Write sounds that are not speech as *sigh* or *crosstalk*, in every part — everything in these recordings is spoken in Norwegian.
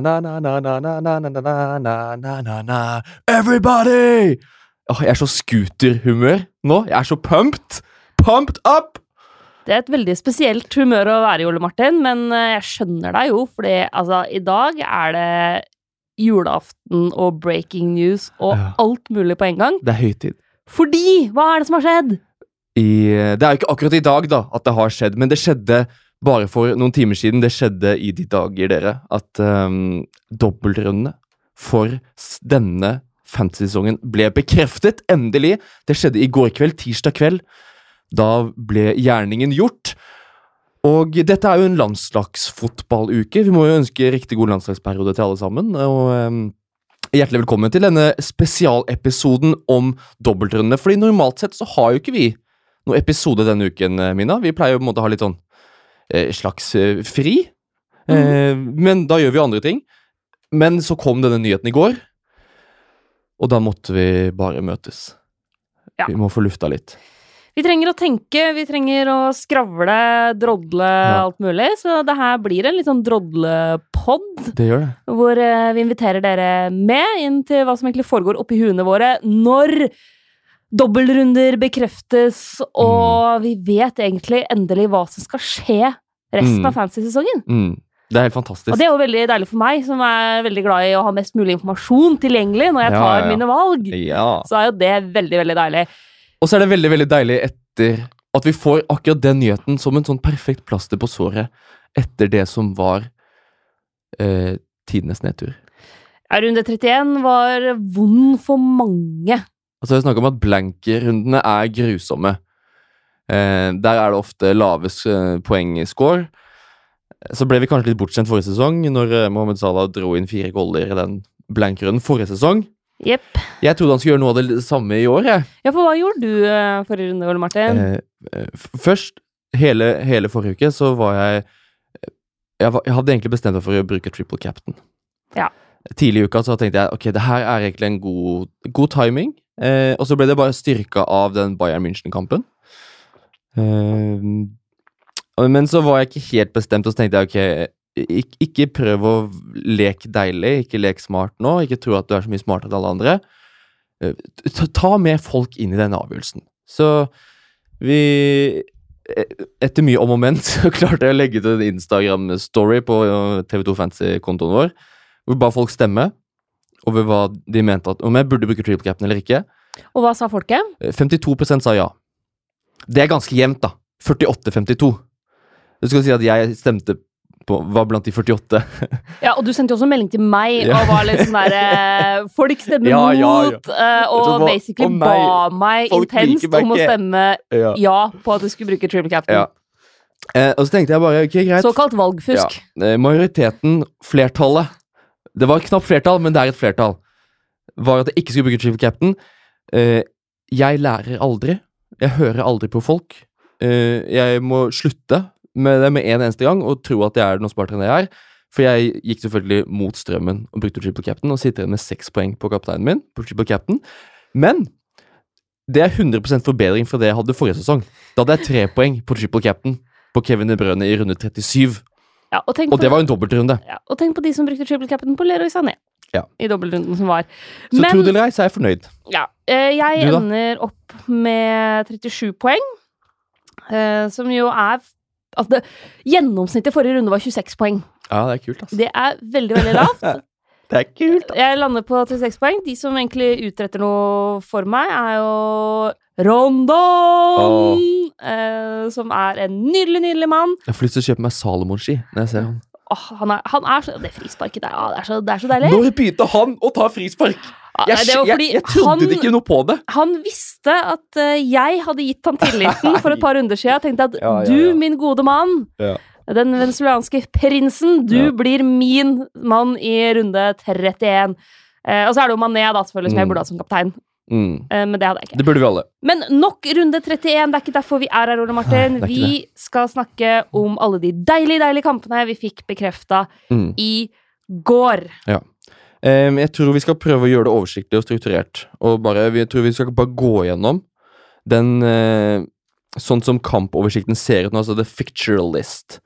Na, na, na, na, na, na, na, na, na, na, na, na, na, everybody! Åh, jeg er så skuterhumør nå. Jeg er så pumped. Pumped up! Det er et veldig spesielt humør å være i, Ole Martin, men jeg skjønner deg jo, fordi altså, i dag er det julaften og breaking news og alt mulig på en gang. Det er høytid. Fordi, hva er det som har skjedd? Det er jo ikke akkurat i dag da at det har skjedd, men det skjedde bare for noen timer siden. Det skjedde i de dager, dere, at um, dobbeltrundene for denne fantasy-sesongen ble bekreftet. Endelig! Det skjedde i går kveld, tirsdag kveld. Da ble gjerningen gjort. Og dette er jo en landslagsfotballuke. Vi må jo ønske riktig god landslagsperiode til alle sammen. Og um, hjertelig velkommen til denne spesialepisoden om dobbeltrundene. Fordi normalt sett så har jo ikke vi noen episode denne uken, eh, Mina. Vi pleier jo på en måte å ha litt sånn slags eh, fri. Mm. men da gjør vi andre ting. Men så kom denne nyheten i går, og da måtte vi bare møtes. Ja. Vi må få lufta litt. Vi trenger å tenke, vi trenger å skravle, drodle, Ja. alt mulig. Så det her blir en litt sånn drodlepod, Det gjør det. hvor eh, vi inviterer dere med inn til hva som egentlig foregår oppi huene våre når dobbeltrunder bekreftes, og vi vet egentlig endelig hva som skal skje resten Mm. av fantasy-sesongen. Mm. Det er helt fantastisk. Og det er jo veldig deilig for meg, som er veldig glad i å ha mest mulig informasjon tilgjengelig når jeg tar ja, ja. mine valg. Ja. Så er jo det veldig, veldig deilig. Og så er det veldig veldig deilig etter at vi får akkurat den nyheten som en sånn perfekt plaster på såret etter det som var eh, tidenes nedtur. Runde 31 var vond for mange. Altså vi snakker om at blanker-rundene er grusomme. Eh, der er det ofte lavest eh, poengscore. Så ble vi kanskje litt bortskjemt forrige sesong, når eh, Mohammed Salah dro inn fire goller i den blank-runden forrige sesong. Yep. Jeg trodde han skulle gjøre noe av det samme i år. jeg. Ja, for hva gjorde du eh, forrige runde, Ole Martin? Eh, eh, først, hele, hele forrige uke, så var jeg jeg, var, jeg hadde egentlig bestemt meg for å bruke triple captain. Ja. Tidlig i uka så tenkte jeg ok, det her er egentlig en god, god timing. Eh, og så ble det bare styrka av den Bayern München-kampen. Eh, men så var jeg ikke helt bestemt, og så tenkte jeg ok, ikke, ikke prøv å leke deilig, ikke lek smart nå, ikke tro at du er så mye smartere enn alle andre. Eh, ta, ta med folk inn i denne avgjørelsen. Så vi e- Etter mye om og men *laughs* så klarte jeg å legge ut en Instagram-story på eh, TV2 Fantasy-kontoen vår, hvor bare folk stemme over hva de mente at, om jeg burde bruke triple cap'n eller ikke. Og hva sa folket? Eh, 52% sa ja. Det er ganske jevnt, da. 48-52. Du skal si at jeg stemte på Var blant de 48. *laughs* Ja, og du sendte jo også melding til meg Ja. og var litt sånn derre *laughs* Folk stemmer Ja, ja, mot, eh, og basically å nei, ba meg intenst meg om å stemme ja. på at du skulle bruke triple captain. ja. Eh, og så tenkte jeg bare ok, greit. Såkalt valgfusk. Eh, majoriteten, flertallet Det var knapt flertall, men det er et flertall. Var at jeg ikke skulle bruke triple captain. Uh, jeg lærer aldri. Jeg hører aldri på folk. Uh, jeg må slutte med det med en eneste gang og tro at jeg er noe smartere enn jeg er. For jeg gikk selvfølgelig mot strømmen og brukte triple captain og sitter igjen med seks poeng på kapteinen min. på triple captain. Men det er 100% forbedring fra det jeg hadde forrige sesong. Da hadde jeg tre poeng på triple captain på Kevin De Bruyne i runde 37. Ja, og, Og på, det var en dobbeltrunde. ja, og tenk på de som brukte triple cap'n på Leroy Sané Ja. i dobbeltrunden som var. Så Men tro det eller ei, så er jeg fornøyd. ja, eh, jeg Du ender opp med 37 poeng, eh, som jo er Altså, det, gjennomsnittet forrige runde var 26 poeng. Ja, det er kult, altså. Det er veldig, veldig lavt. *laughs* Det er kult. Jeg lander på 36 poeng. De som egentlig utretter noe for meg, er jo Rondon! Eh, som er en nydelig, nydelig mann. Jeg får lyst til å kjøpe meg Salomon-ski når jeg ser han. Åh, han, er, han er så Det frisparket der, ah, det, er så, det er så deilig. Når begynte han å ta frispark? Ah, Jeg, jeg, jeg trodde han, ikke noe på det. han visste at uh, jeg hadde gitt han tilliten for et par runder siden. Jeg tenkte at Ja, ja, du, min gode mann, Ja. den venezuelanske prinsen, du Ja. blir min mann i runde 31. Uh, og så er det jo Mané, da, selvfølgelig, som jeg Mm. burde hatt som kaptein. Mm. Eh, men det hadde jeg ikke. Det burde vi alle. Men nok runde 31. Det er ikke derfor vi er her, Ole Martin. Nei, det vi skal snakke om alle de deilige, deilige kampene vi fikk bekrefta Mm. i går. Em, jeg tror vi skal prøve å gjøre det oversiktlig og strukturert. Og bare, vi- jeg tror vi skal bare gå gjennom den uh, Sånn som kampoversikten ser ut nå, altså the ficture list.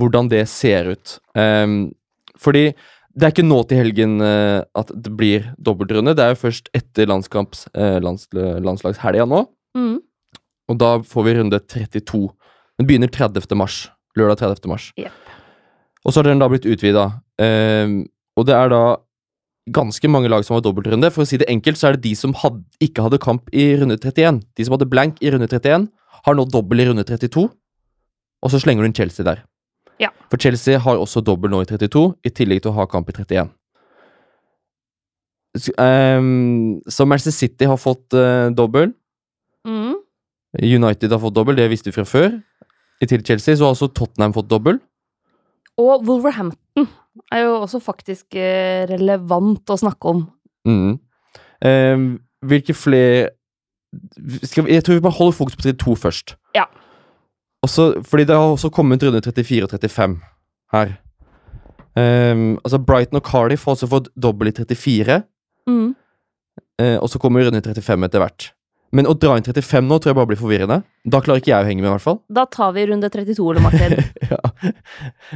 hvordan det ser ut. Um, fordi det er ikke nå til helgen eh, at det blir dobbeltrunde. Det er jo først etter landskamps, eh, lands, landslagshelga nå. Mm. Og da får vi runde 32. Den begynner 30. mars. Lørdag 30. mars. Yep. Og så har den da blitt utvida. Ehm, og det er da ganske mange lag som har dobbeltrunde. For å si det enkelt, så er det de som had, ikke hadde kamp i runde 31. De som hadde blank i runde 31, har nå dobbel i runde 32. Og så slenger du inn Chelsea der. Ja. For Chelsea har også dobbel nå i 32, i tillegg til å ha kamp i 31. S- ehm, så Manchester City har fått uh, dobbel. Mm. United har fått dobbel, det visste vi fra før. I tillegg til Chelsea så har også Tottenham fått dobbel. Og Wolverhampton er jo også faktisk eh, relevant å snakke om. Mm. Um, hvilke flere vi, Jeg tror vi bare holder fokus på 32 først. Ja. Også, fordi det har også kommet runde 34 og 35 her. Um, altså Brighton og Cardiff har også fått dobbel i 34, Mm. Uh, og så kommer runde 35 etter hvert. Men å dra inn 35 nå tror jeg bare blir forvirrende. Da klarer ikke jeg å henge med, i hvert fall. Da tar vi runde 32, Ole Martin. *laughs* ja.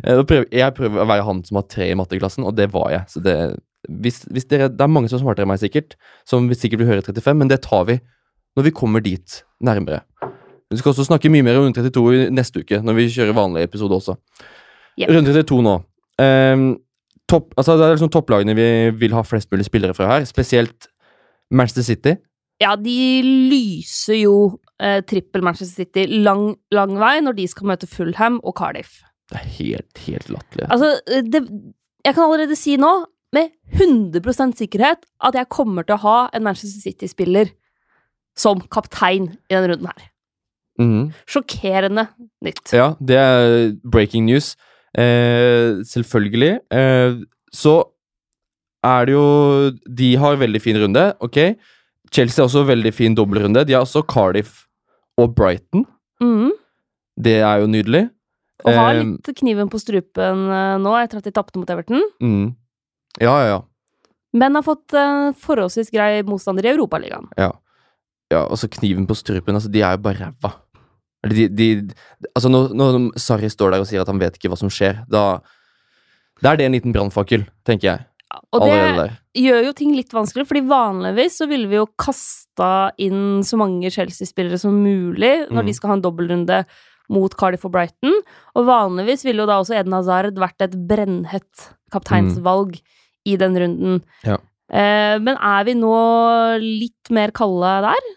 Eh, jeg prøver å være han som har tre i matteklassen, og det var jeg. Så det, hvis, hvis dere, det er mange som er smartere enn meg, sikkert, som sikkert vil høre 35, men det tar vi når vi kommer dit nærmere. Vi skal også snakke mye mer om runde 32 i neste uke, når vi kjører vanlig episode også. Yep. Runde 32 nå. Um, topp, altså det er liksom topplagene vi vil ha flest mulig spillere fra her, spesielt Manchester City. Ja, de lyser jo eh, trippel Manchester City lang, lang vei når de skal møte Fulham og Cardiff. Det er helt, helt latterlig. Altså, det, jeg kan allerede si nå, med 100% sikkerhet, at jeg kommer til å ha en Manchester City-spiller som kaptein i denne runden her. Mhm. Sjokkerende nytt. Ja, det er breaking news. Eh, selvfølgelig. Eh, så er det jo De har veldig fin runde, ok. Chelsea har også veldig fin dobbeltrunde. De har også Cardiff og Brighton. Mm. Det er jo nydelig. Og har Eh, litt kniven på strupen eh, nå etter at de tapte mot Everton. Mm. Ja, ja, ja. Men har fått eh, forholdsvis grei motstander i Europaligaen. Ja, ja altså kniven på strupen, altså, de er jo bare ræva. De, de Altså, når, når Sarri står der og sier at han vet ikke hva som skjer, da Da er det en liten brannfakkel, tenker jeg. Og det der. gjør jo ting litt vanskelig, fordi vanligvis så ville vi jo kasta inn så mange Chelsea-spillere som mulig når Mm. de skal ha en dobbeltrunde mot Cardiff og Brighton. Og vanligvis ville jo da også Eden Hazard vært et brennhett kapteinsvalg i den runden. Ja. Eh, men er vi nå litt mer kalde der?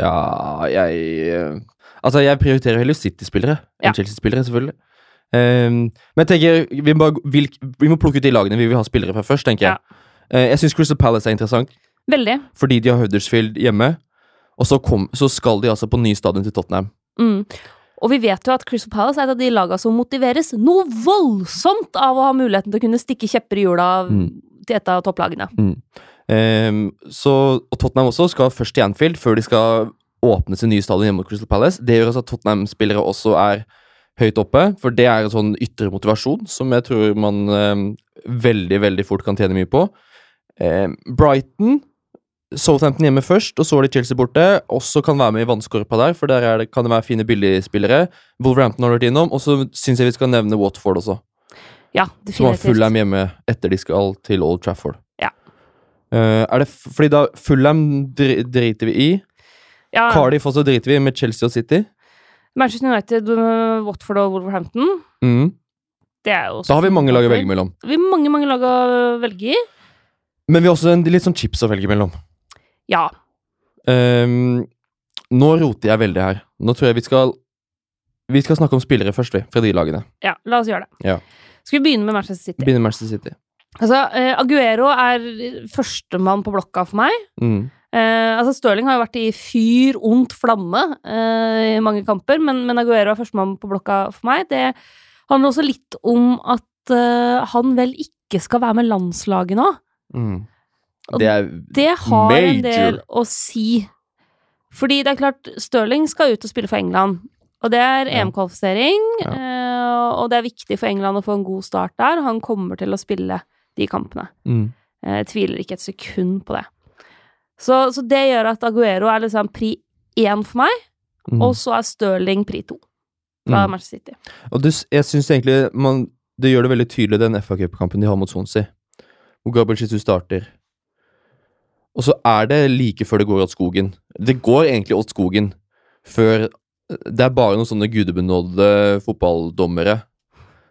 Ja, jeg eh, Altså, jeg prioriterer heller City-spillere Ja. enn Chelsea-spillere, selvfølgelig. Um, men jeg tenker, vi må, vil, vi må plukke ut de lagene vi vil ha spillere fra først, tenker jeg. Uh, jeg syns Crystal Palace er interessant, Veldig. fordi de har Huddersfield hjemme. Og så, kom, så skal de altså på ny stadion til Tottenham. Mm. Og vi vet jo at Crystal Palace er et av de lagene som motiveres noe voldsomt av å ha muligheten til å kunne stikke kjepper i hjula Mm. til et av topplagene. Ehm, så, og Tottenham også skal først til Anfield før de skal åpne sin nye stadion hjemme mot Crystal Palace. Det gjør altså at Tottenham-spillere også er høyt oppe, for det er en sånn ytre motivasjon som jeg tror man ehm, veldig, veldig fort kan tjene mye på. Ehm, Brighton Southampton hjemme først, og så er det Chelsea borte. Også kan være med i vannskorpa der, for der er det, kan det være fine billigspillere. Wolverhampton har vært innom, og så syns jeg vi skal nevne Watford også. Ja, Som har definitivt. Fulham hjemme etter de skal til Old Trafford. Eh, er det fordi da Fulham dri driter vi i. Ja, Cardiff også driter vi i, med Chelsea og City. Manchester United, uh, Watford og Wolverhampton. Mm. Det er jo Da har vi mange lag å velge mellom. Vi har mange, mange lag å velge i. Men vi har også en, litt sånn chips å velge mellom. Ja. Um, nå roter jeg veldig her. Nå tror jeg vi skal Vi skal snakke om spillere først, vi. Fra de lagene. ja, la oss gjøre det. Ja. Skal vi begynne med Manchester City? Begynne med Manchester City. Altså, eh, Aguero er førstemann på blokka for meg. Mm. Eh, altså Stirling har jo vært i fyr, ondt flamme eh, i mange kamper, men, men Aguero er førstemann på blokka for meg. Det handler også litt om at eh, han vel ikke skal være med landslaget nå. Mm. Det er Det har en del å si. Fordi det er klart, Stirling skal ut og spille for England. Og det er EM-kvalifisering, Ja. ja. og det er viktig for England å få en god start der. Han kommer til å spille de kampene. Eh, Jeg tviler ikke et sekund på det. Så, så det gjør at Aguero er liksom pri én for meg, mm. og så er Stirling pri to. fra Mm. Manchester City. Og du, jeg syns egentlig man, det gjør det veldig tydelig den FA Cup-kampen de har mot Swansea, hvor Gabriel Jesus starter. Og så er det like før det går åt skogen. Det går egentlig åt skogen før Det er bare noen sånne gudebenådede fotballdommere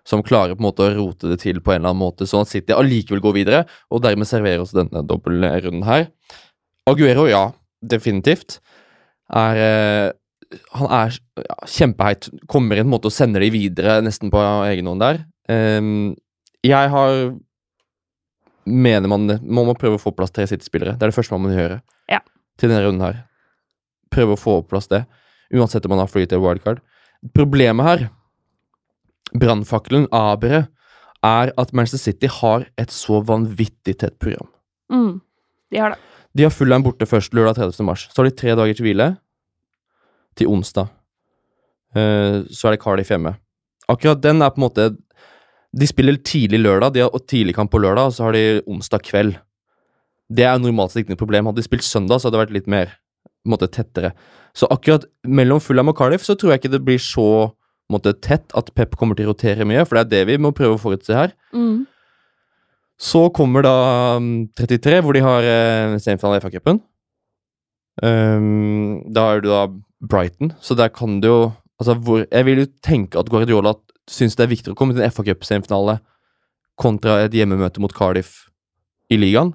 som klarer på en måte å rote det til på en eller annen måte, sånn at City allikevel går videre, og dermed serverer oss denne dobbeltrunden her. Aguero, ja, definitivt. Er eh, Han er ja, kjempeheit. Kommer inn på en måte og sender de videre nesten på egen hånd der. Ehm, jeg har Mener man Man må prøve å få plass tre City-spillere. Det er det første man må gjøre Ja. til denne runden her. Prøve å få på plass det. Uansett om man har free til wildcard. Problemet her, brannfakkelen, aberet, er at Manchester City har et så vanvittig tett program. Mm. De har det. De har Fulham borte først lørdag 30. mars. Så har de tre dager til hvile til onsdag. Uh, så er det Cardiff hjemme. Akkurat den er på en måte De spiller tidlig lørdag, de har tidlig kamp på lørdag, og så har de onsdag kveld. Det er normalt sett ikke noe problem. Hadde de spilt søndag, så hadde det vært litt mer på en måte, tettere. Så akkurat mellom Fulham og Cardiff så tror jeg ikke det blir så måte, tett at Pep kommer til å rotere mye, for det er det vi må prøve å forutse her. Mm. Så kommer da um, 33, hvor de har eh, semifinale i FA-cupen. Um, da er du da Brighton, så der kan du jo Altså, hvor Jeg vil jo tenke at Guardiola syns det er viktigere å komme til en FA-cup-semifinale kontra et hjemmemøte mot Cardiff i ligaen.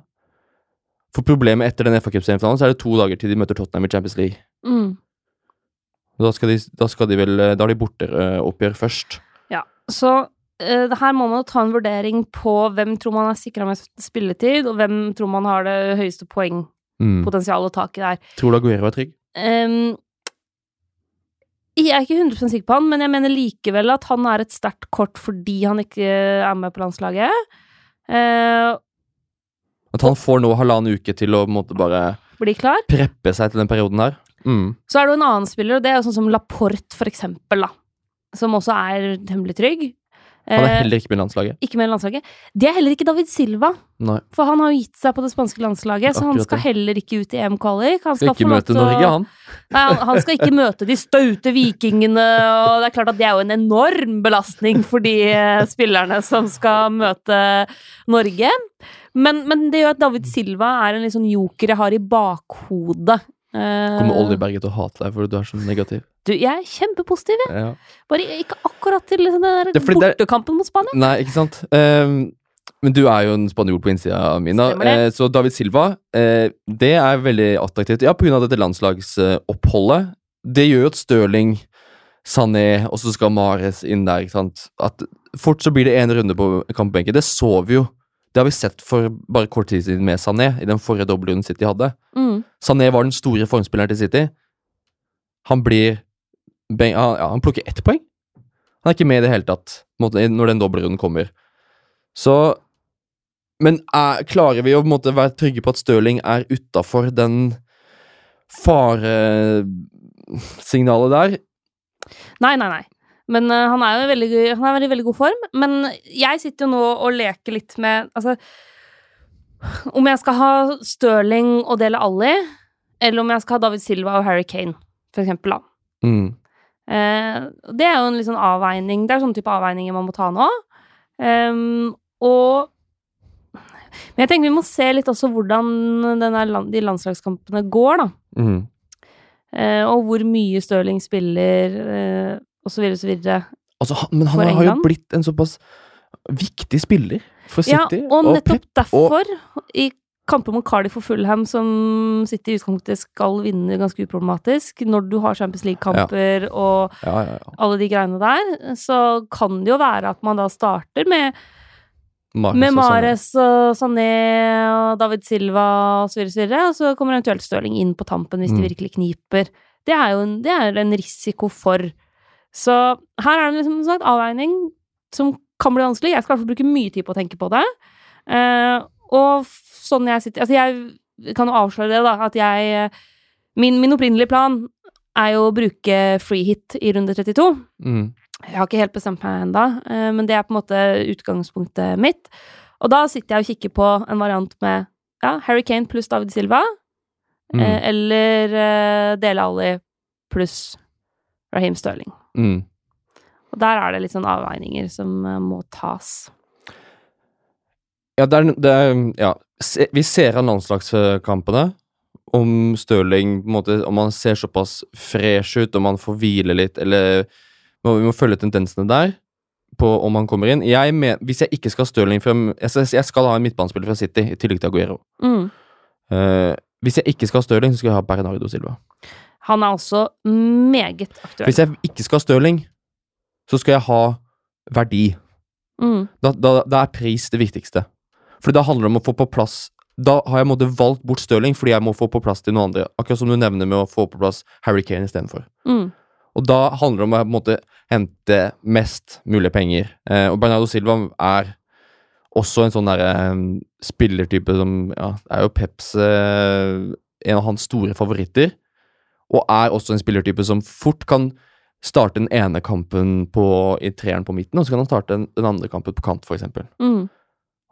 For problemet etter den FA-cup-semifinalen så er det to dager til de møter Tottenham i Champions League. Mm. Da skal de, da skal de vel Da har de borteoppgjør først. Så eh, her må man jo ta en vurdering på hvem tror man er sikra mest spilletid, og hvem tror man har det høyeste poengpotensialet Mm. og taket der. Tror du Aguero er trygg? Um, jeg er ikke 100% sikker på han, men jeg mener likevel at han er et sterkt kort fordi han ikke er med på landslaget. Uh, At han får nå halvannen uke til å måte bare Bli klar. preppe seg til den perioden her? Mm. Så er det jo en annen spiller, og det er jo sånn som Laporte, for eksempel, da. Som også er temmelig trygg. Han er Eh, heller ikke med i landslaget. ikke med i landslaget. Det er heller ikke David Silva, Nei. for han har jo gitt seg på det spanske landslaget, så han skal heller ikke ut i EM-kvalik. Han Skal ikke møte Norge, han. *laughs* Nei, han, skal ikke møte de staute vikingene, og det er klart at det er jo en enorm belastning for de eh, spillerne som skal møte Norge. Men, men det gjør at David Silva er en sånn joker jeg har i bakhodet. Eh, Kommer Oljeberget til å hate deg fordi du er så negativ? du, jeg er kjempepositiv, jeg. Ja. Bare ikke akkurat til liksom, den der Det bortekampen mot Spania. Nei, ikke sant? Um, men du er jo en spanjol på innsida, Mina. Eh, så David Silva, eh, det er veldig attraktivt. Ja, pga. dette landslagsoppholdet. Det gjør jo at Stirling, Sané, og så skal Mares inn der, ikke sant. At fort så blir det én runde på kampbenken. Det så vi jo. Det har vi sett for bare kort tid siden med Sané, i den forrige dobbeltrunden City hadde. Mm. Sané var den store formspilleren til City. Han blir ja, Han plukker ett poeng. Han er ikke med i det hele tatt når den dobbeltrunden kommer. Så Men er, klarer vi å måte, være trygge på at Stirling er utafor den faresignalet der? Nei, nei, nei. Men uh, han er jo han er i veldig god form. Men jeg sitter jo nå og leker litt med Altså Om jeg skal ha Stirling og Dele Alli, eller om jeg skal ha David Silva og Harry Kane, for eksempel, da. Mm. Eh, det er jo en litt sånn avveining Det er sånn type avveininger man må ta nå. Um, og Men jeg tenker vi må se litt også hvordan land- de landslagskampene går, da. Mm. Eh, og hvor mye Stirling spiller, eh, og så videre, og så videre. Altså, men han har jo blitt en såpass viktig spiller for Ja, og, og nettopp Pep- derfor, i kamper mot Cardiff og Fulham, som City i utgangspunktet skal vinne ganske uproblematisk, når du har Champions League-kamper og ja, ja, ja. alle de greiene der, så kan det jo være at man da starter med, Marcus med. Mares og Sané og David Silva og så videre, så videre, og så kommer eventuelt Stirling inn på tampen hvis Mm. de virkelig kniper. Det er jo en, det er en risiko for. Så her er det liksom som sagt avveining som kan bli vanskelig. Jeg skal i hvert fall bruke mye tid på å tenke på det. Uh, og sånn jeg sitter Altså, jeg kan jo avsløre det, da, at jeg Min, min opprinnelige plan er jo å bruke free hit i runde 32. Mm. Jeg har ikke helt bestemt meg ennå, men det er på en måte utgangspunktet mitt. Og da sitter jeg og kikker på en variant med ja, Harry Kane pluss David Silva, Mm. eh, eller eh, Dele Alli pluss Raheem Sterling. Mm. Og der er det litt sånn avveininger som eh, må tas. Ja, det er, det er Ja. Vi ser av landslagskampene om Stirling på en måte, Om han ser såpass fresh ut, om han får hvile litt, eller Vi må følge tendensene der på om han kommer inn. Jeg med, hvis jeg ikke skal ha Stirling frem jeg, skal- ha en midtbanespiller fra City i tillegg til Aguero. Mm. Uh, hvis jeg ikke skal ha Stirling, så skal jeg ha Bernardo Silva. Han er også meget aktuell. Hvis jeg ikke skal ha Stirling, så skal jeg ha verdi. Mm. Da, da, da er pris det viktigste. For da handler det om å få på plass Da har jeg måtte valgt bort Stirling fordi jeg må få på plass til noen andre. Akkurat som du nevner med å få på plass Harry Kane istedenfor. Mm. Og da handler det om å måtte, hente mest mulig penger. Eh, og Bernardo Silva er også en sånn derre eh, spillertype som Ja, er jo Peps eh, en av hans store favoritter. Og er også en spillertype som fort kan starte den ene kampen på, i treeren på midten, og så kan han starte den, den andre kampen på kant, f.eks. Mm.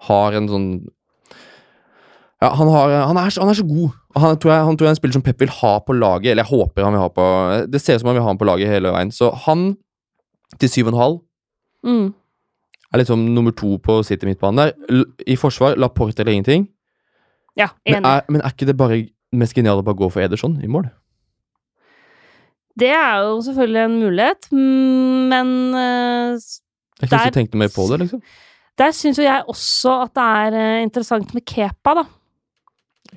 Har en sånn Ja, han, har, han, er, han er så god. Han tror, jeg, han tror jeg er en spiller som Pep vil ha på laget. Eller jeg håper han vil ha på Det ser ut som han vil ha han på laget hele veien. Så han til 7,5 Mm. er liksom nummer to på City midtbane der. I forsvar Laporte eller ingenting. Ja, Men er, men er ikke det bare mest geniale å bare gå for Ederson i mål? Det er jo selvfølgelig en mulighet, men uh, Jeg Der- lyst tenke mer på det, liksom. der syns jo jeg også at det er eh, interessant med Kepa, da.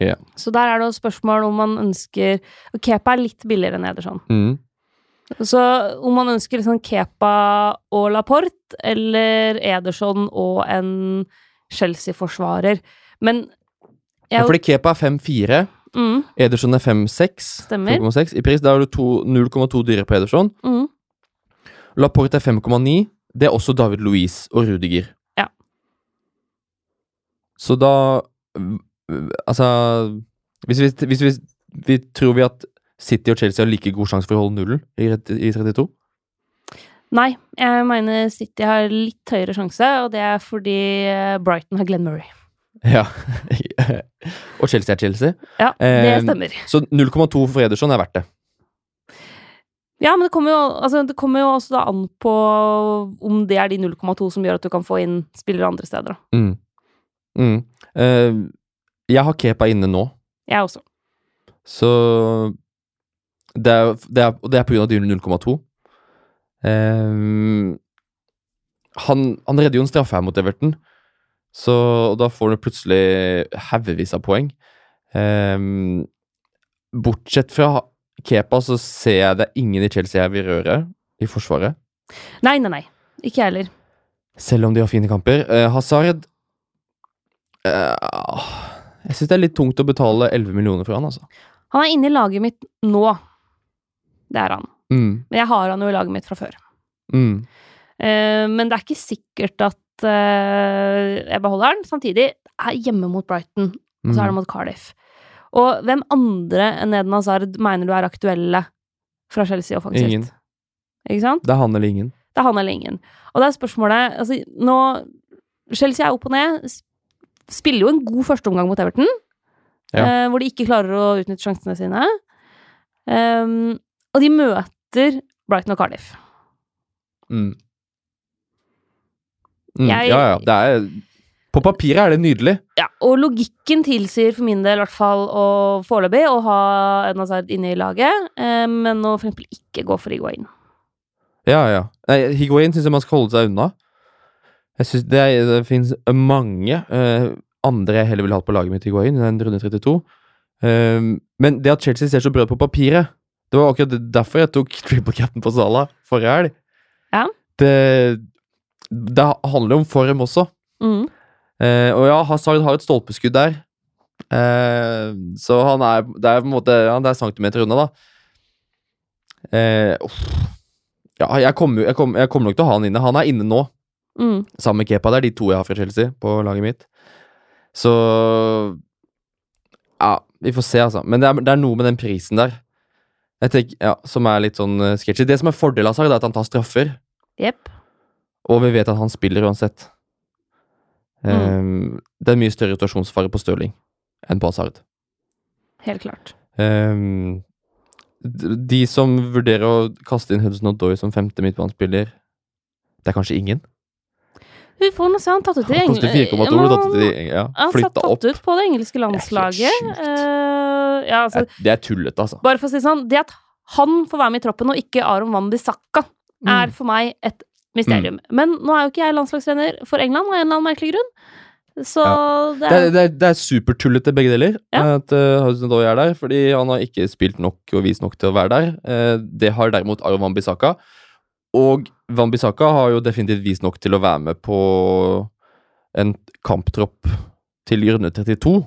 Yeah. Så der er det jo spørsmål om man ønsker og Kepa er litt billigere enn Ederson. Mm. Så om man ønsker liksom Kepa og Laporte, eller Ederson og en Chelsea-forsvarer. Men Ja, fordi Kepa er 5-4, mm, Ederson er 5-6. Stemmer. 5,6 i pris. Da har du 0,2 dyrere på Ederson. mm, Laporte er 5,9. Det er også David Louise og Rudiger. Ja. Så da Altså Hvis vi, hvis vi, vi tror vi at City og Chelsea har like god sjanse for å holde nullen i, i 32? Nei, jeg mener City har litt høyere sjanse, og det er fordi eh, Brighton har Glenn Murray. *laughs* Ja. og Chelsea er Chelsea. Ja, det Eh, stemmer. Så 0,2 for Ederson er verdt det. Ja, men det kommer jo, altså, det kommer jo også an på om det er de 0,2 som gjør at du kan få inn spillere andre steder. Mm. Mm. Eh, jeg har Kepa inne nå, Jeg også. så det er, det er, det er på grunn av de 0,2. Eh, han, han redder jo en straffe her mot Everton, så da får du plutselig haugevis av poeng. Um, bortsett fra Kepa, så ser jeg det er ingen i Chelsea jeg vil røre i forsvaret. Nei, nei, nei. Ikke jeg heller. Selv om de har fine kamper. Uh, Hazard uh, Jeg syns det er litt tungt å betale 11 millioner for han, altså. Han er inne i laget mitt nå. Det er han. Mm, Men jeg har han jo i laget mitt fra før. mm, Uh, men det er ikke sikkert at eh, jeg beholder den. Samtidig er hjemme mot Brighton, og så er det mm. mot Cardiff. Og hvem andre enn Eden Hazard mener du er aktuelle fra Chelsea offensivt? Ingen. Ikke sant? Det er han eller ingen. Det er han eller ingen. Og det er spørsmålet altså, nå, Chelsea er opp og ned. Spiller jo en god førsteomgang mot Everton, Ja. eh, hvor de ikke klarer å utnytte sjansene sine. Um, og de møter Brighton og Cardiff. Mm. Mm, Jeg- Ja, ja. Det er På papiret er det nydelig. Ja, og logikken tilsier for min del i hvert fall å foreløpig å ha Eden Hazard inne i laget, eh, men å for eksempel ikke gå for Higuain. Ja, ja. Nei, Higuain syns jeg man skal holde seg unna. Jeg synes det, er- det finnes mange eh, andre jeg heller ville hatt på laget mitt Higuain enn runde 32. Um, men det at Chelsea ser så bra ut på papiret, det var akkurat derfor jeg tok *laughs* triple cap'n på Salah forrige helg. Ja. Det, det handler om form også. Mm. Eh, og ja, Hazard har et stolpeskudd der. Eh, så han er Det er på en måte ja, det er centimeter unna, da. Eh, ja, jeg kommer, jeg, kommer, jeg kommer nok til å ha han inne. Han er inne nå, Mm. sammen med Kepa. Det er de to jeg har fra Chelsea på laget mitt. Så Ja, vi får se, altså. Men det er, det er noe med den prisen der jeg tenker, ja, som er litt sånn uh, sketchy. Det som er fordelen av Hazard, er at han tar straffer. Jepp. Og vi vet at han spiller uansett. Mm. Um, det er mye større rotasjonsfare på Stirling enn på Hazard. Helt klart. Um, de som vurderer å kaste inn Hudson Odoi som femte midtbanespiller Det er kanskje ingen? Vi får nå se han tatt ut i Han koster 4,2, ble tatt ut ja, Han satt tatt ut på det engelske landslaget. landslaget. er, uh, ja, altså, Det er tullete, altså. bare for å si sånn, det at han får være med i troppen, og ikke Aron Van Bissaka, Mm. er for meg et mysterium. Men nå er jo ikke jeg landslagstrener for England, av en eller annen merkelig grunn. Så det Det er, det er, det er supertullete begge deler. Ja. At uh, Hudson er der, fordi han har ikke spilt nok og vist nok til å være der. Eh, det har derimot Aron Van Bissaka. Og Van Bissaka har jo definitivt vist nok til å være med på en kamptropp til runde 32.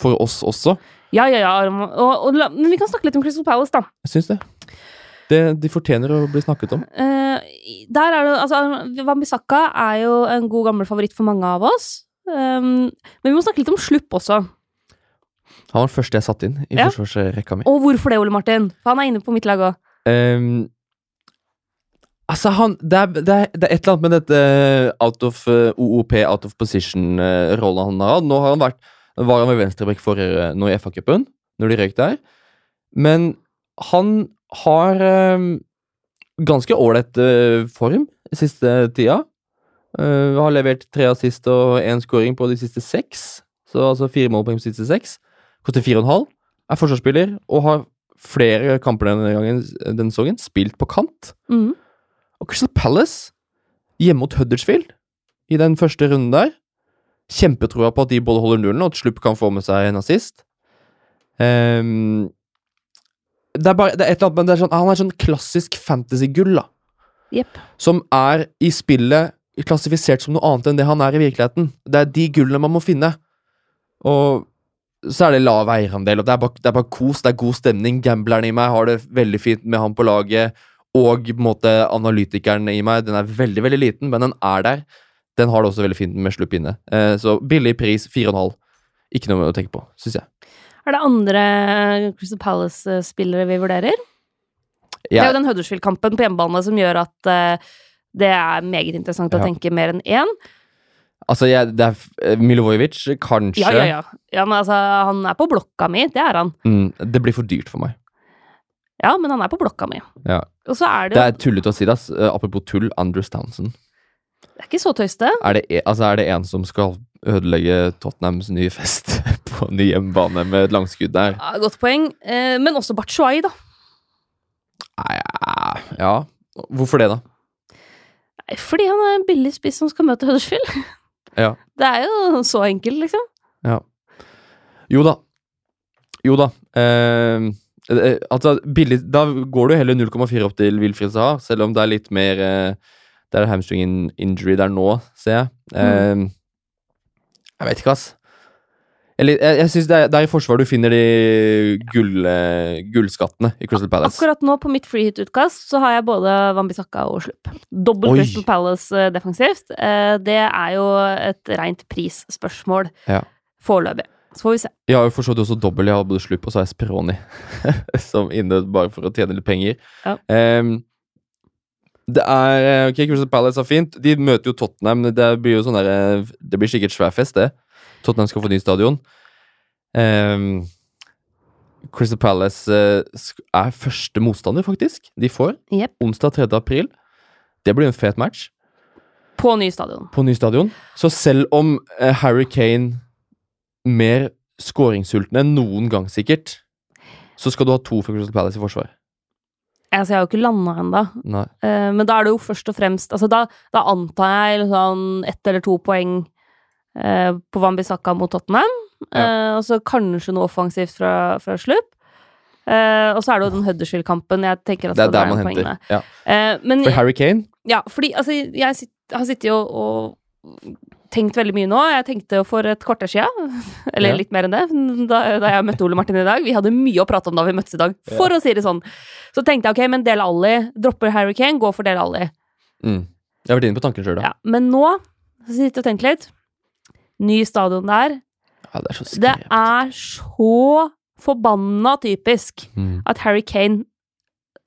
For oss også. ja, ja, ja. Og, og, men vi kan snakke litt om Crystal Palace, da. Jeg syns det. Det. De fortjener å bli snakket om. Uh, der er det, altså, Wambisaka er jo en god gammel favoritt for mange av oss. Um, men vi må snakke litt om slupp også. Han var den første jeg satte inn i Ja. forsvarsrekka mi. Og hvorfor det, Ole Martin? For han er inne på mitt lag òg. Um, altså, han det er, det, er, det er et eller annet med dette out of uh, OOP, out of position-rollen han har hatt. Nå har han vært var han med venstreback forrige nå i FA-cupen, når de røyk der. Men han har ehm, ganske ålreit eh, form siste tida. Eh, har levert tre assist og én scoring på de siste seks. Så altså fire mål på de siste seks. Koster fire og en halv. Er forsvarsspiller og har flere kamper denne gangen denne sesongen spilt på kant. Mm. Og Crystal Palace hjemme mot Huddersfield i den første runden der. Kjempetroa på at de både holder nullen, og at slutt kan få med seg en assist. Ehm, det er bare det er et eller annet, men det er sånn, Han er sånn klassisk fantasy-gull, da. Yep. Som er i spillet klassifisert som noe annet enn det han er i virkeligheten. Det er de gullene man må finne. Og så er det lav eierandel, og det er, bare, det er bare kos, det er god stemning. Gambleren i meg har det veldig fint med han på laget, og på en måte analytikeren i meg, den er veldig, veldig liten, men den er der. Den har det også veldig fint med slupp inne. Eh, så billig pris, 4,5. Ikke noe å tenke på, syns jeg. Er det andre Crystal Palace-spillere vi vurderer? Det er jo den Huddersfield-kampen på hjemmebane som gjør at uh, det er meget interessant å tenke mer enn én. altså, jeg, det er eh, Milovojevic, kanskje. Ja, ja, ja. ja men altså, han er på blokka mi, det er han. Mm, det blir for dyrt for meg. Ja, men han er på blokka mi. Ja. Og så er det, Det er tullete å si det, ass. Eh, apropos tull, Andrews Townsend. det er ikke så tøyste. Er det, e- altså, er det en som skal ødelegge Tottenhams nye fest *laughs* på ny hjemmebane med et langskudd der? Ja, godt poeng. Eh, men også Batshuayi, da. Nei, ja, ja. Hvorfor det, da? Nei, Fordi han er en billig spiss som skal møte Huddersfield. Ja. Det er jo så enkelt, liksom. Jo da. Jo da. Eh, eh, altså, billig Da går du heller 0,4 opp til Wilfried Saha, selv om det er litt mer eh, Det er hamstring in- injury der nå, ser jeg. Eh, Jeg vet ikke, ass. Eller, jeg jeg synes det, er- det er i Forsvaret du finner de gull, eh, gullskattene i Crystal Palace. Akkurat nå på mitt freehit-utkast så har jeg både Wambisaka og Slupp. Dobbel Crystal Palace eh, defensivt. Eh, det er jo et rent prisspørsmål Ja. foreløpig. Så får vi se. Jeg har jo forstått også dobbel. Jeg har både Slupp og så har jeg Speroni *laughs* som inne bare for å tjene litt penger. Ja. Ehm, det er eh, Ok, Crystal Palace er fint. De møter jo Tottenham. Det blir jo sånn der, eh, Det blir sikkert svær fest, det. Tottenham skal få ny stadion. Um, Crystal Palace eh, er første motstander, faktisk. De får yep. onsdag 3. april. Det blir en fet match På ny stadion. på ny stadion. Så selv om Harry Kane mer skåringssulten enn noen gang, sikkert, så skal du ha to fra Crystal Palace i forsvar. Altså, jeg har jo ikke landa ennå. Nei. Eh, men da er det jo først og fremst altså da, da antar jeg sånn ett eller to poeng uh, på Wambisaka mot Tottenham. Eh, og så kanskje noe offensivt fra, fra Slupp. Uh, og så er det jo den Huddersfield-kampen jeg tenker at Det er der man henter. Ja. Men For Harry Kane ja, fordi altså, jeg sitt, har sittet jo og tenkt veldig mye nå. Jeg tenkte jo for et kvarter siden, *laughs* eller Ja. litt mer enn det, da, da jeg møtte Ole Martin i dag. Vi hadde mye å prate om da vi møttes i dag, for å si det sånn. Så tenkte jeg ok, men Del Alli, dropper Harry Kane, gå for Del Alli. mm. Jeg har vært inne på tanken sjøl, da. Ja, men nå så sitter jeg og tenker litt. Ny stadion der. Ja, det er så Det er så forbanna typisk Mm. at Harry Kane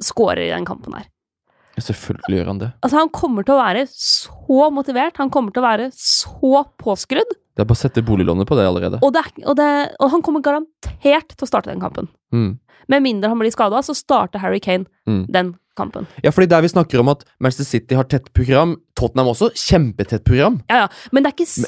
scorer i den kampen her. Selvfølgelig gjør han det. Altså, han kommer til å være så motivert, han kommer til å være så påskrudd, Det er bare å sette boliglånet på det allerede. og, det og, det, og han kommer garantert til å starte den kampen. Mm. Med mindre han blir skada, så starter Harry Kane Mm. den kampen. Ja, fordi der vi snakker om at Manchester City har tett program, Tottenham også, kjempetett program. Ja, ja. Men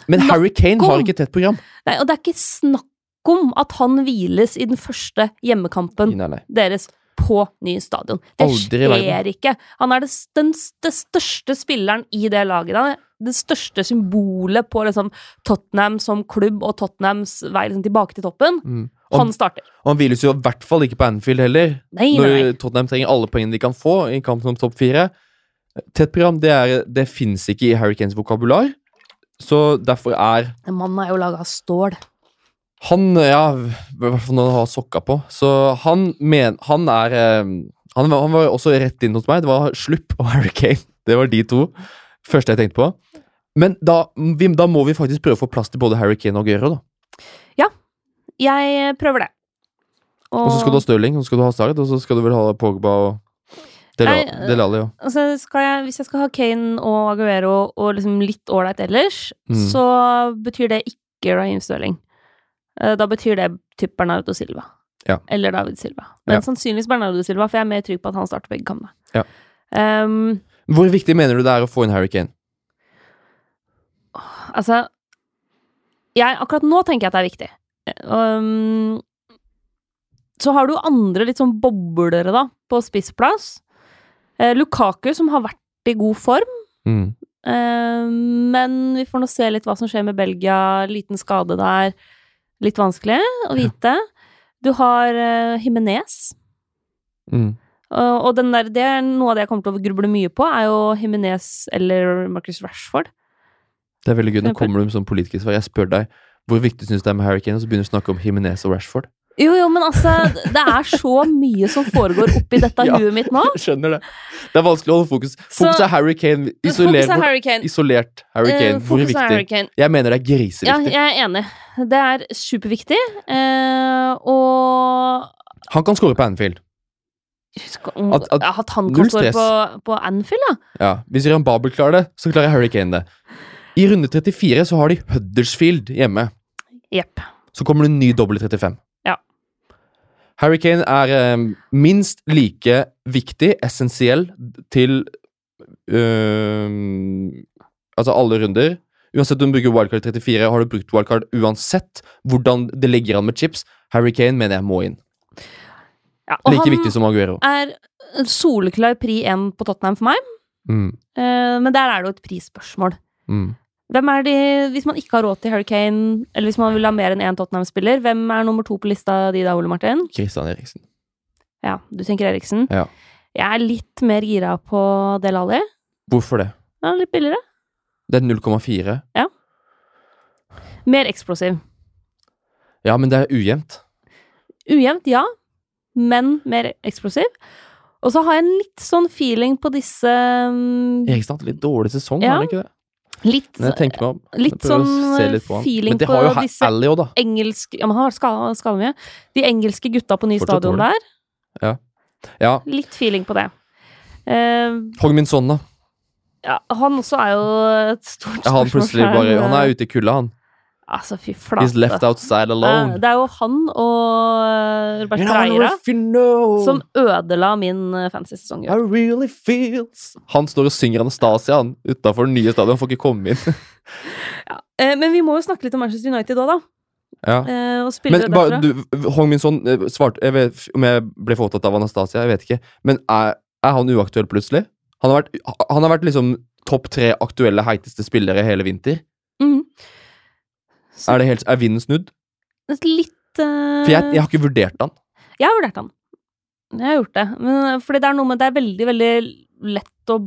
Men, Harry Kane har ikke tett program. Nei, og det er ikke snakk om at han hviles i den første hjemmekampen Nei, nei. deres på ny stadion. Det skjer ikke. Han er det, den, det største spilleren i det laget. Han er det største symbolet på liksom, Tottenham som klubb og Tottenhams vei liksom, tilbake til toppen. Mm. Og, Han starter. og han hviles jo i hvert fall ikke på Anfield heller. Nei, Når nei. Tottenham trenger alle poengene de kan få i kampen om topp fire. Tett program, det, er, det fins ikke i Harry Kanes vokabular. Så derfor er Den mannen er jo laga av stål. Han, ja, i hvert fall når han har sokka på. Så han, men, han er eh, han, han var også rett inn hos meg. Det var Slupp og Harry Kane. Det var de to første jeg tenkte på. Men da, vi, da må vi faktisk prøve å få plass til både Harry Kane og Aguero. da. Jeg prøver det. Og så skal du ha Stirling, og så skal du ha Hazard, og så skal du vel ha Pogba og Del. Ja. altså, jeg, Hvis jeg skal ha Kane og Aguero og liksom litt ålreit ellers, Mm. så betyr det ikke Raheem Stirling. Eh, Da betyr det typ Bernardo Silva. Ja. Eller David Silva. Men Ja. sannsynligvis Bernardo Silva, for jeg er mer trygg på at han starter begge kampene. Ja. Um, Hvor viktig mener du det er å få inn Harry Kane? altså jeg, Akkurat nå tenker jeg at det er viktig. Um, så har du andre litt sånn boblere, da, på spissplass. Eh, Lukaku, som har vært i god form. Mm. Eh, men vi får nå se litt hva som skjer med Belgia. Liten skade der. Litt vanskelig å vite. Du har uh. Mm. Og, og den der, det er noe av det jeg kommer til å gruble mye på, er jo Jimenez eller Marcus Rashford. Det er veldig gøy. Nå kommer du med sånn politisk svar. Jeg spør deg hvor viktig syns du det er med Harry Kane, og så begynner du å snakke om Jimenez og Rashford. Jo, jo, men altså, det er så mye som foregår oppi dette *laughs* Ja. huet mitt nå. Jeg skjønner det. Det er vanskelig å holde fokus. Fokus er Harry Kane. Fokus er Harry Kane. Isolert Harry Eh, Kane. Hvor er viktig? Harry Kane. Jeg mener det er griseviktig. Ja, jeg er enig. Det er superviktig. Eh, og Han kan score på Anfield. At- at- At han kan score på, på Anfield, ja. Ja, Hvis Jan Babel klarer det, så klarer Harry Kane det. I runde 34 så har de Huddersfield hjemme. Yep. Så kommer det en ny dobbel i 35. Harry Kane er eh, minst like viktig, essensiell, til øh, Altså alle runder. Uansett om du bruker wildcard 34, har du brukt wildcard uansett hvordan det ligger an med chips. Harry Kane mener jeg må inn. Ja, og Like han viktig som Aguero. er soleklar pri 1 på Tottenham for meg, Mm, Uh, men der er det jo et prisspørsmål. mm. Hvem er de, Hvis man ikke har råd til Harry Kane, eller hvis man vil ha mer enn én Tottenham-spiller, hvem er nummer to på lista di da, Ole Martin? Christian Eriksen. Ja, du tenker Eriksen. Ja. Jeg er litt mer gira på Del Alli. Hvorfor det? Ja, litt billigere. Det er 0,4. Ja. Mer eksplosiv. Ja, men det er ujevnt. Ujevnt, ja, men mer eksplosiv. Og så har jeg en litt sånn feeling på disse um... Eriksen har hatt litt dårlig sesong, Ja. har han ikke det? Litt, litt prøver å sånn litt feeling på ha- disse engelske Ja, man har skala, skala mye. De engelske gutta på ny Fortsatt stadion der. Ja. Litt feeling på det. Uh, Hong Min Son, da. ja, han også er jo et stort Er han bare Han er ute i kulda, han. Altså, fy He's left outside Eh, alone. Det er jo han og Robert Freira you know som ødela min eh, fantasy-sesong. i really feels Han står og synger Anastasia han utafor den nye stadion, får ikke komme inn. *laughs* Ja. Eh, men vi må jo snakke litt om Manchester United òg, da. ja. Eh, Men bare, du, Hong Min Son eh, svarte Jeg vet om jeg ble for opptatt av Anastasia, jeg vet ikke. Men er, er han uaktuell plutselig? Han har vært, han har vært liksom topp tre aktuelle heiteste spillere hele vinter. Mhm. Så Er, det helt, er vinden snudd? litt uh... For jeg, jeg har ikke vurdert han. Jeg har vurdert han. Jeg har gjort det. Men, eh, fordi det er noe med Det er veldig, veldig lett å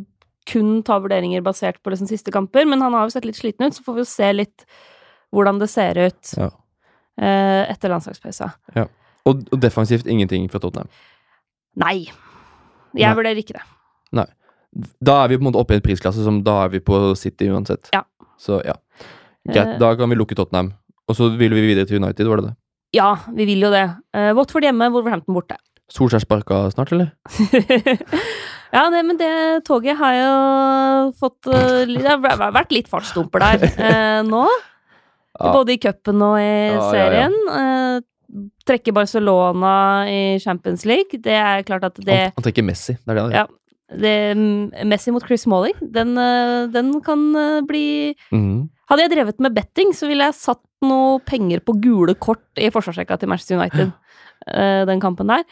kun ta vurderinger basert på liksom siste kamper, men han har jo sett litt sliten ut, så får vi jo se litt hvordan det ser ut Ja. uh, etter landslagspausa. Og, og defensivt ingenting fra Tottenham. Nei. Jeg Nei. vurderer ikke det. Da er vi på en måte oppe i en prisklasse som da er vi på City uansett. Ja. Så ja. Greit, Eh. da kan vi lukke Tottenham. Og så vil vi videre til United, var det det? Ja, vi vil jo det. Uh, Watford hjemme, Wolverhampton borte. *laughs* Solskjær sparka snart, eller? ja, det, men det toget har jo fått eh, Det har vært litt fartsdumper der uh, nå. *laughs* Ja. Både i cupen og i Ja, ja, ja. serien. Trekker Barcelona i Champions League. Det er klart at det Han, han trekker Messi. Det er det han gjør. Ja. det, Messi mot Chris Smalling, den, den kan bli Mhm. Hadde jeg drevet med betting, så ville jeg satt noe penger på gule kort i forsvarsrekka til Manchester United. ja. den kampen der.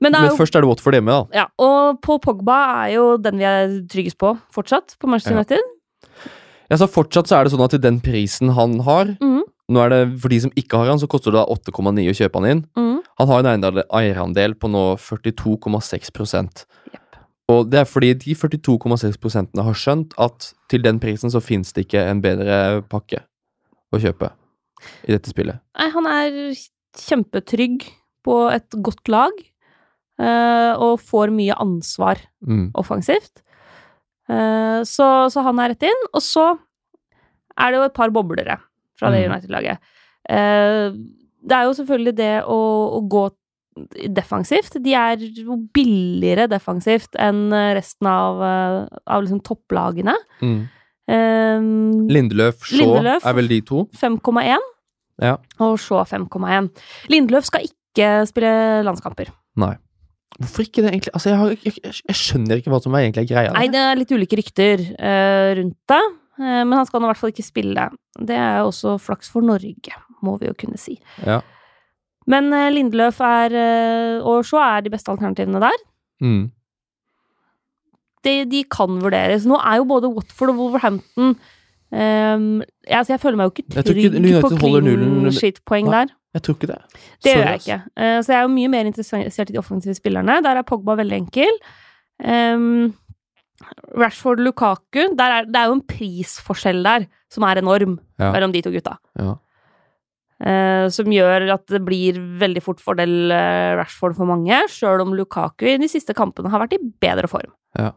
Men det Men jo først er det Watford hjemme, da. ja, Og på Pogba er jo den vi er tryggest på fortsatt, på Manchester Ja. United. Ja, så Fortsatt så er det sånn at til den prisen han har mm. Nå er det, For de som ikke har han, så koster det 8,9 å kjøpe han inn. Mm. Han har en eierandel på nå 42,6 Jepp. Og det er fordi de 42,6% har skjønt at til den prisen så finnes det ikke en bedre pakke å kjøpe i dette spillet. Nei, han er kjempetrygg på et godt lag, eh, og får mye ansvar Mm. offensivt. Eh, så, så han er rett inn. Og så er det jo et par boblere fra det Mhm. United-laget. Eh, det er jo selvfølgelig det å, å gå defensivt. De er jo billigere defensivt enn resten av, eh, av liksom topplagene. Mm. Um, Lindeløf, Shaw Lindeløf. er vel de to. 5,1 Ja. og Shaw 5,1. Lindeløf skal ikke spille landskamper. Nei. Hvorfor ikke det, egentlig? Altså, jeg, har, jeg, jeg, skjønner ikke hva som er egentlig greia. Nei, det er litt ulike rykter uh, rundt det, eh, men han skal nå i hvert fall ikke spille. Det er jo også flaks for Norge, må vi jo kunne si. Ja. Men Lindløf Lindeløf er, eh, og Shaw er de beste alternativene der. Mm. De, de kan vurderes. Nå er jo både Watford og Wolverhampton um, jeg, altså jeg føler meg jo ikke trygg ikke på clean shit-poeng der. Jeg tror ikke det. Det gjør jeg ikke. Uh, så jeg er jo mye mer interessert i de offensive spillerne. Der er Pogba veldig enkel. Um, Rashford Lukaku er, Det er jo en prisforskjell der som er enorm Ja. mellom de to gutta. Ja. Eh, som gjør at det blir veldig fort fordel eh, Rashford for mange, sjøl om Lukaku i de siste kampene har vært i bedre form. Ja.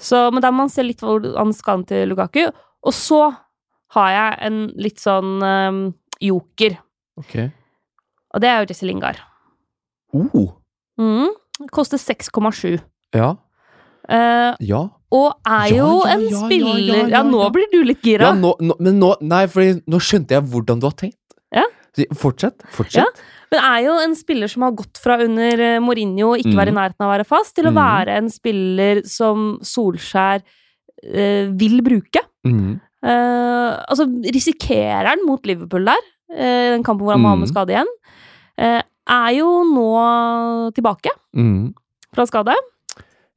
Så, men da må man se litt hvordan skaden til Lukaku. Og så har jeg en litt sånn um, joker, Ok. og det er jo Jesse Lingard. Oh. Mm. Koster 6,7. Ja. Uh, Ja. og er jo ja, en ja, ja, spiller ja, nå blir du litt gira. ja nå, nå, men nå Nei, nå skjønte jeg hvordan du har tenkt. Ja. Fortsett. Fortsett. Men er jo en spiller som har gått fra under Mourinho Mourinho ikke være i Mhm. nærheten av å være fast, til å Mhm. være en spiller som Solskjær øh, vil bruke. Mm. Uh, altså, risikerer han mot Liverpool der, uh, den kampen hvor han må ha med Mhm. skade igjen, uh, er jo nå tilbake mm. fra skade.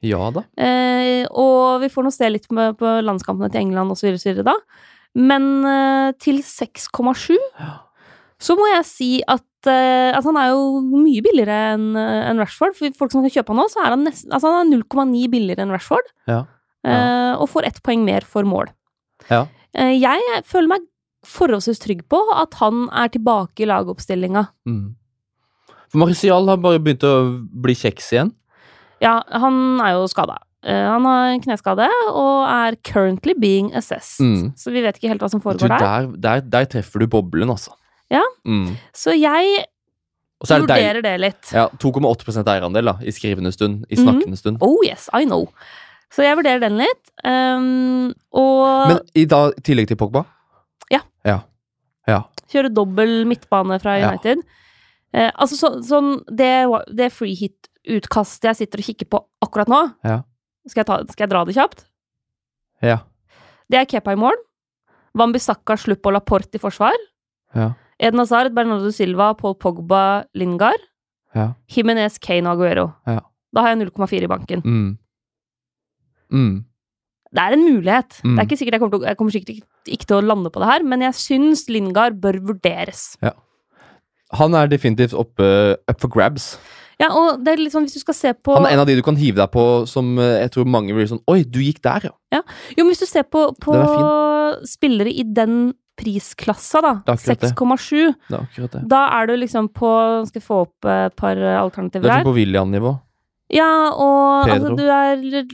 Ja da. Eh, og vi får nå se litt med, på landskampene til England osv. da. Men eh, til 6,7 Ja. Så må jeg si at eh, altså han er jo mye billigere enn en Rashford. For folk som kan kjøpe han nå, så er han nesten Altså han er 0,9 billigere enn Rashford. Ja. eh, og får ett poeng mer for mål. Ja. Eh, jeg føler meg forholdsvis trygg på at han er tilbake i lagoppstillinga. Mm. For Marcial har bare begynt å bli kjeks igjen. Ja, han er jo skada. han har en kneskade og er currently being assessed. Mm. Så vi vet ikke helt hva som Du, foregår der. der, der, der treffer du boblen, altså. Ja. Mm. Så jeg så er det vurderer det litt. Ja, 2,8% eierandel da, i skrivende stund. I snakkende snakkende stund. Oh yes, I know. Så jeg vurderer den litt. Um, og Men i da, tillegg til Pogba? Ja. Ja. ja. kjøre dobbel midtbane fra. United. Eh, altså så, sånn Det, det free hit-utkastet jeg sitter og kikker på akkurat nå Ja. skal, jeg ta, skal jeg dra det kjapt? Ja. Det er Kepa i mål. Wambisaka, Slupp og Laporte i forsvar. Ja. Eden Hazard, Bernardo Silva, Paul Pogba, Lingard. Ja. Jimenez, Kane og Aguero. Ja. Da har jeg 0,4 i banken. Mm. Mm. Det er en mulighet. Mm. Det er ikke sikkert jeg kommer, til, jeg kommer sikkert ikke, ikke til å lande på det her, men jeg syns Lingard bør vurderes. Han er definitivt oppe up for grabs. Ja, og det er litt sånn, hvis du skal se på Han er en av de du kan hive deg på som eh, jeg tror mange blir sånn Oi, du gikk der, ja. Jo, men hvis du ser på, på spillere i den prisklassa, da, Det er akkurat det. 6,7, Det er akkurat det. da er du liksom på Skal jeg få opp et par Det alternativer er Det er på William-nivå. Ja, og altså, du er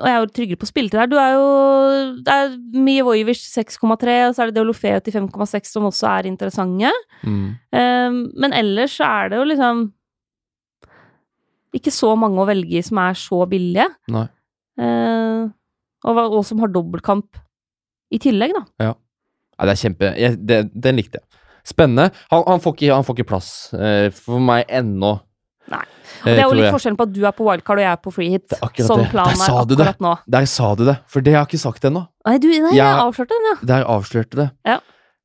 Og jeg er jo tryggere på spilletid her. Du er jo Det er Mijevojevic 6,3, og så er det Deolofeo til 5,6 som også er interessante. Mm. Um, men ellers så er det jo liksom ikke så mange å velge i som er så billige. Eh, og, og som har dobbeltkamp i tillegg, da. Ja, det er kjempe jeg, det, Den likte jeg. Spennende. Han, han, får ikke, han får ikke plass eh, for meg ennå. Nei. Og Eh, det er jo litt forskjellen på at du er på wildcard og jeg er på free hit. Sånn planen er akkurat nå. Der sa du det, for det har jeg ikke sagt ennå. Nei, du, nei, jeg Jeg- avslørte den, ja. Der avslørte det. Ja.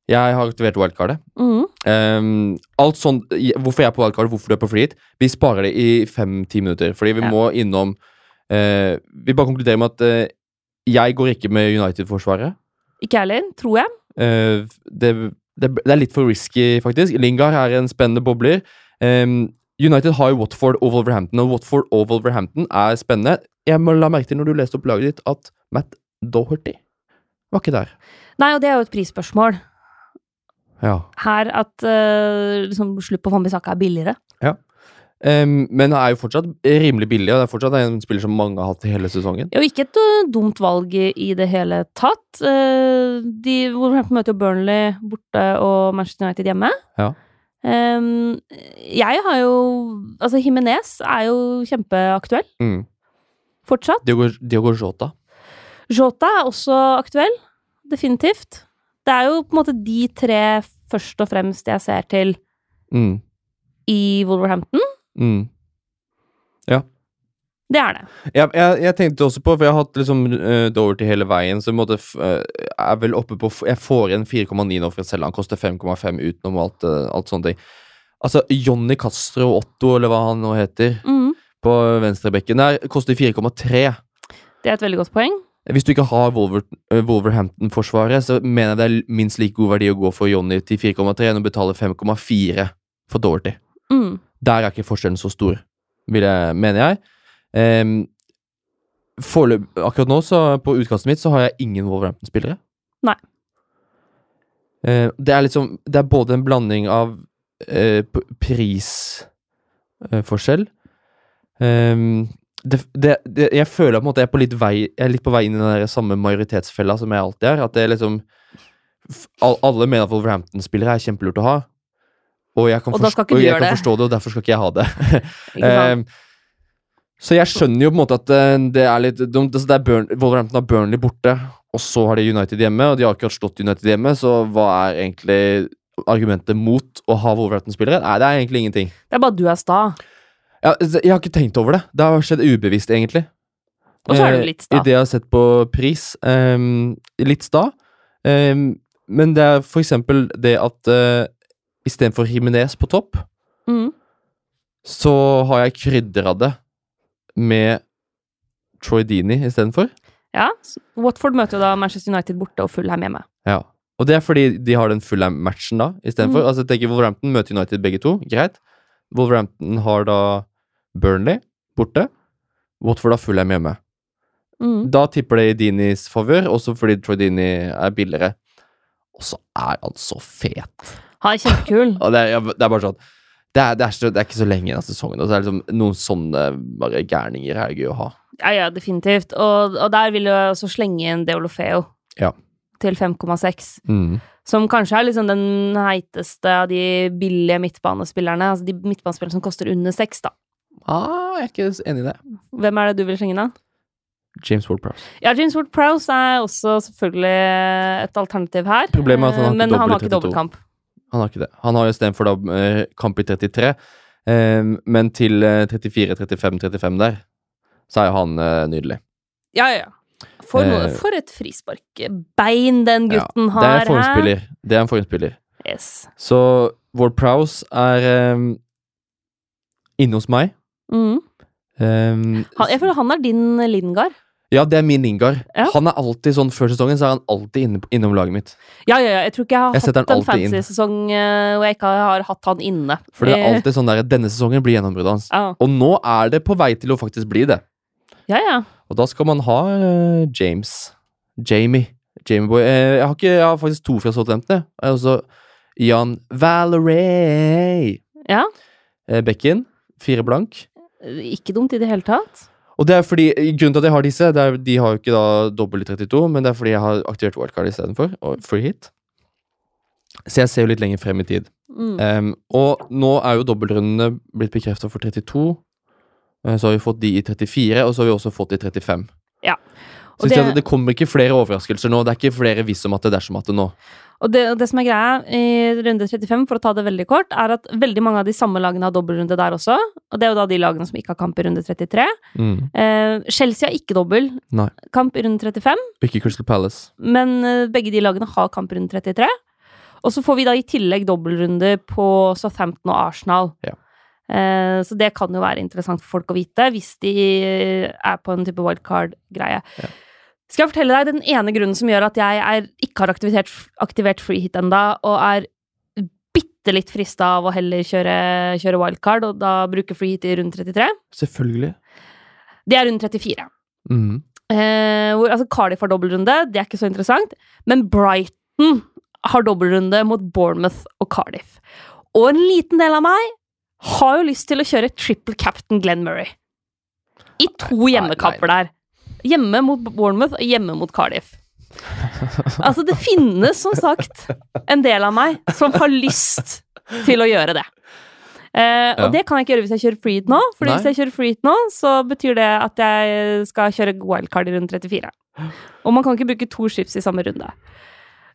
Jeg har aktivert wildcardet. Mm. Um, alt sånn, hvorfor jeg er på wildcard, hvorfor du er på free hit Vi sparer det i fem-ti minutter. Fordi vi Ja. må innom uh, Vi bare konkluderer med at uh, jeg går ikke med United-forsvaret. Ikke jeg heller, tror jeg. Eh, det, det, det er litt for risky, faktisk. Lingard er en spennende bobler. Um, United har jo Watford og Wolverhampton, og Watford og Wolverhampton er spennende. Jeg må la merke til når du leste opp laget ditt, at Matt Doherty var ikke der. Nei, og det er jo et prisspørsmål. Ja. Her at uh, liksom, slutt på Fambisaka er billigere. Um, men han er jo fortsatt rimelig billig, og det er fortsatt en spiller som mange har hatt i hele sesongen. Jo ikke et øh, dumt valg i, det hele tatt. Uh, de Wolverhampton møter jo Burnley borte og Manchester United hjemme. Ja. Um, jeg har jo Altså, Jimenez er jo kjempeaktuell Mm. fortsatt. Diogo, Diogo Jota. Jota er også aktuell. Definitivt. Det er jo på en måte de tre først og fremst jeg ser til Mm. i Wolverhampton. Mm. Det er det. Jeg, jeg, jeg tenkte også på, for jeg har hatt liksom uh, Doverty hele veien, så f eh, er vel oppe på Jeg får igjen 4,9 nå for å selge. Han koster 5,5 utenom alt, uh, alt sånne ting. Altså, Jonny Castro Otto, eller hva han nå heter, mm. på venstrebekken der, koster 4,3. Det er et veldig godt poeng. Hvis du ikke har Wolver uh, Wolverhampton-forsvaret, så mener jeg det er minst like god verdi å gå for Jonny til 4,3 enn å betale 5,4 for Doverty. Mm. Der er ikke forskjellen så stor, vil jeg, mener jeg. Um, forløp, akkurat nå, så på utkastet mitt, så har jeg ingen Wolverhampton-spillere. Nei. Uh, det er liksom Det er både en blanding av uh, prisforskjell Ehm, det, det, det, Jeg føler på en måte jeg er på litt vei Jeg er litt på vei inn i den der samme majoritetsfella som jeg alltid er. At det er liksom Alle mener at Wolverhampton-spillere er kjempelurt å ha. Og jeg kan, Og da skal forst- ikke og jeg kan forstå det, og derfor skal ikke jeg ha det. *laughs* Ehm, så jeg skjønner jo på en måte at eh, det er litt dumt. Altså det er Burn, Wolverhampton har Burnley borte, og så har de United hjemme, og de har akkurat slått United hjemme, så hva er egentlig argumentet mot å ha Wolverhampton-spillere? Nei, det er egentlig ingenting. Det er bare du er sta. Ja, jeg har ikke tenkt over det. Det har skjedd ubevisst, egentlig. Og så er du Eh, litt sta. I det jeg har sett på pris. Um, litt sta. Um, men det er for eksempel det at uh, istedenfor Jimenez på topp, Mm. så har jeg krydra det med Troy Dini istedenfor. Ja. Watford møter jo da Manchester United borte og Fulham hjemme. Ja. Og det er fordi de har den fulle matchen da, istedenfor. Mm. Altså, jeg tenker Wolverhampton møter United begge to, greit. Wolverhampton har da Burnley borte. Watford har Fulham hjemme. Mm. Da tipper det i Dinis favør, også fordi Troy Dini er billigere. Og så er han så fet. Han er kjempekul. *laughs* Det er, det er bare sånn det er, det, er så, det er ikke så lenge igjen av sesongen, og så er det liksom noen sånne bare gærninger er gøy å ha. Ja, ja, definitivt. Og, og der vil jeg også slenge inn Deolofeo Ja. til 5,6. Mm. Som kanskje er liksom den heiteste av de billige midtbanespillerne. Altså de midtbanespillerne som koster under 6, da. Ah, jeg er ikke enig i det. Hvem er det du vil slenge inn, da? James Ward-Prowse. Ja, James Ward-Prowse er også selvfølgelig et alternativ her. Problemet er at han har Eh, ikke Men han har ikke dobbeltkamp. Han har ikke det. Han har istedenfor da eh, kamp i 33, eh, men til eh, 34, 35, 35 der, så er jo han eh, nydelig. Ja, ja. For, noe, Eh, for et frisparkbein den Ja, gutten det har. er formspiller. Det er en formspiller. Yes. Så Ward Prowse er um, inne hos meg. Mm. Um, Han, jeg føler han er din Lingard. Ja, det er min Lingard. Ja. Han er alltid sånn Før sesongen så er han alltid inne, innom laget mitt. Ja, ja, ja. Jeg tror ikke jeg har Jeg hatt en fancy inn. fancy-sesong eh, hvor jeg ikke har hatt han inne. For det er Eh, alltid sånn der Denne sesongen blir gjennombruddet hans. Ja, Og nå er det på vei til å faktisk bli det. ja. ja. Og da skal man ha uh, James. Jamie. Jamie Boy. Uh, jeg, har ikke, jeg har faktisk to fra Southampton. Har også Jan Valerie. ja. Uh, Bekken. Fire blank. Ikke dumt i det hele tatt. Og det er fordi, Grunnen til at jeg har disse, det er, de har jo ikke da dobbel i 32, men det er fordi jeg har aktivert wildcard istedenfor. Og free hit. Så jeg ser jo litt lenger frem i tid. Mm. Um, og nå er jo dobbeltrundene blitt bekrefta for 32. Eh, Så har vi fått de i 34, og så har vi også fått de i 35. Så det, det kommer ikke flere overraskelser nå. Det er ikke flere hvis om at det dersom at det nå. Og det, det som er greia i runde 35, for å ta det veldig kort, er at veldig mange av de samme lagene har dobbeltrunde der også. Og det er jo da de lagene som ikke har kamp i runde 33. Mm. Eh, Chelsea har ikke dobbel Nei. kamp i runde 35, Ikke Crystal Palace. men eh, begge de lagene har kamp i runde 33. Og så får vi da i tillegg dobbeltrunde på Southampton og Arsenal. Ja. Eh, så det kan jo være interessant for folk å vite, hvis de er på en type wildcard-greie. Ja. Skal jeg fortelle deg den ene grunnen som gjør at jeg er, ikke har aktivert, aktivert freehit enda, og er bitte litt frista av å heller kjøre, kjøre wildcard, og da bruke freehit i runde 33? Selvfølgelig. Det er runde 34. Mm. Eh, hvor, altså Cardiff har dobbeltrunde, det er ikke så interessant. Men Brighton har dobbeltrunde mot Bournemouth og Cardiff. Og en liten del av meg har jo lyst til å kjøre triple captain Glenn Murray. I to hjemmekamper der. Hjemme mot Bournemouth og hjemme mot Cardiff. Altså, det finnes som sagt en del av meg som har lyst til å gjøre det. Eh, og Ja. det kan jeg ikke gjøre hvis jeg kjører freehit nå. for hvis jeg kjører freehit nå, så betyr det at jeg skal kjøre wildcard i runde 34. Og man kan ikke bruke to skips i samme runde.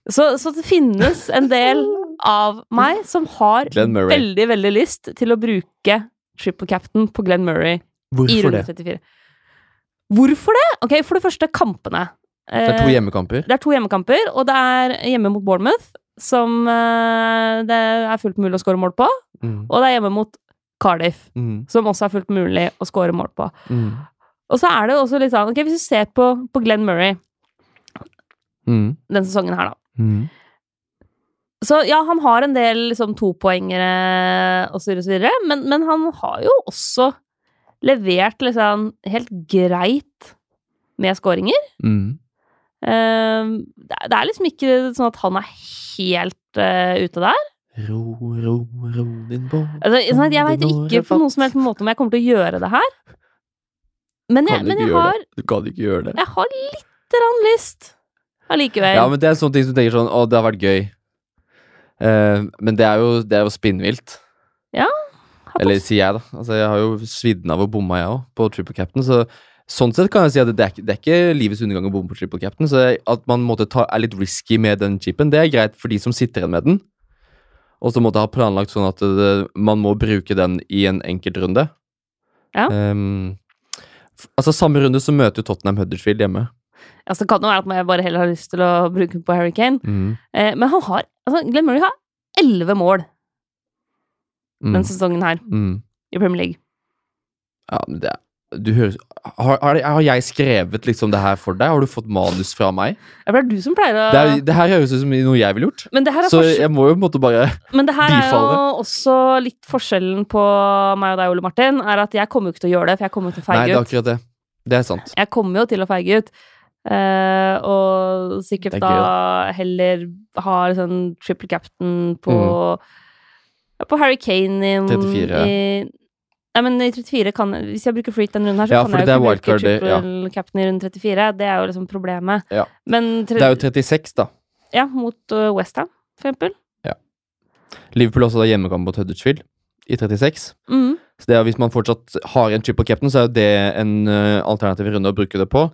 Så, så det finnes en del av meg som har veldig, veldig lyst til å bruke triple captain på Glenn Murray i Hvorfor runde det? 34. Hvorfor det? Ok, For det første, kampene. Det er to Eh, hjemmekamper. det er to hjemmekamper, og det er hjemme mot Bournemouth, som eh, det er fullt mulig å skåre mål på. Mm. Og det er hjemme mot Cardiff, Mm. som også er fullt mulig å skåre mål på. Mm. Og så er det også litt sånn Ok, hvis du ser på, på Glenn Murray Mm. denne sesongen her, da. Mm. Så ja, han har en del liksom, topoengere og så videre, men, men han har jo også levert liksom helt greit med skåringer. Mm. Eh, det, er, liksom ikke sånn at han er helt eh, ute der. Ro, ro, ro din båt Altså, sånn jeg veit ikke på noen som helst måte om jeg kommer til å gjøre det her. Men jeg, men jeg har? Du kan ikke gjøre det. jeg har litt grann lyst allikevel. Ja, men det er sånne ting som du tenker sånn Å, det har vært gøy. Uh, men det er jo, det er jo spinnvilt. Hatt Eller sier jeg, da. Altså, jeg har jo svidd av og bomma, jeg òg, på triple captain. Så sånn sett kan jeg si at det er, ikke- det er ikke livets undergang å bomme på triple captain. Så at man måtte ta, er litt risky med den chipen, det er greit for de som sitter igjen med den. Og så måtte jeg ha planlagt sånn at det, man må bruke den i en enkeltrunde. Ja. Um, altså Samme runde så møter Tottenham Huddersfield hjemme. Altså, det kan jo være at jeg bare heller har lyst til å bruke den på Harry Kane. Mm. Eh, men han har altså, Glenn Murray har elleve mål Mm. denne sesongen her Mm. i Premier League. Ja, men det du høres, har, har, har jeg skrevet liksom det her for deg? Har du fått manus fra meg? Ja, det er du som pleier å Det, er, det her høres ut som noe jeg ville gjort. Men det her Så forskjell- jeg må jo på en måte bare bifalle. men det her er jo også litt forskjellen på meg og deg, Ole Martin, er at jeg kommer jo ikke til å gjøre det, for jeg kommer jo til å feige ut. Nei, det er akkurat det. Det er sant. Jeg kommer jo til å feige ut. Uh, og sikkert er da heller ha sånn triple captain på ja, På Harry Kane i, 34. i Nei, men i 34 kan Hvis jeg bruker freet denne runden her, så Ja, kan jeg jo ikke bruke triple captain i runde 34. Det er jo liksom problemet. Ja. Men Det er jo 36, da. ja, mot uh, Westham, for eksempel. Liverpool også da hjemmekamp mot Huddersfield i 36. Mm. Så det er, hvis man fortsatt har en triple captain, så er det en uh, alternativ runde å bruke det på.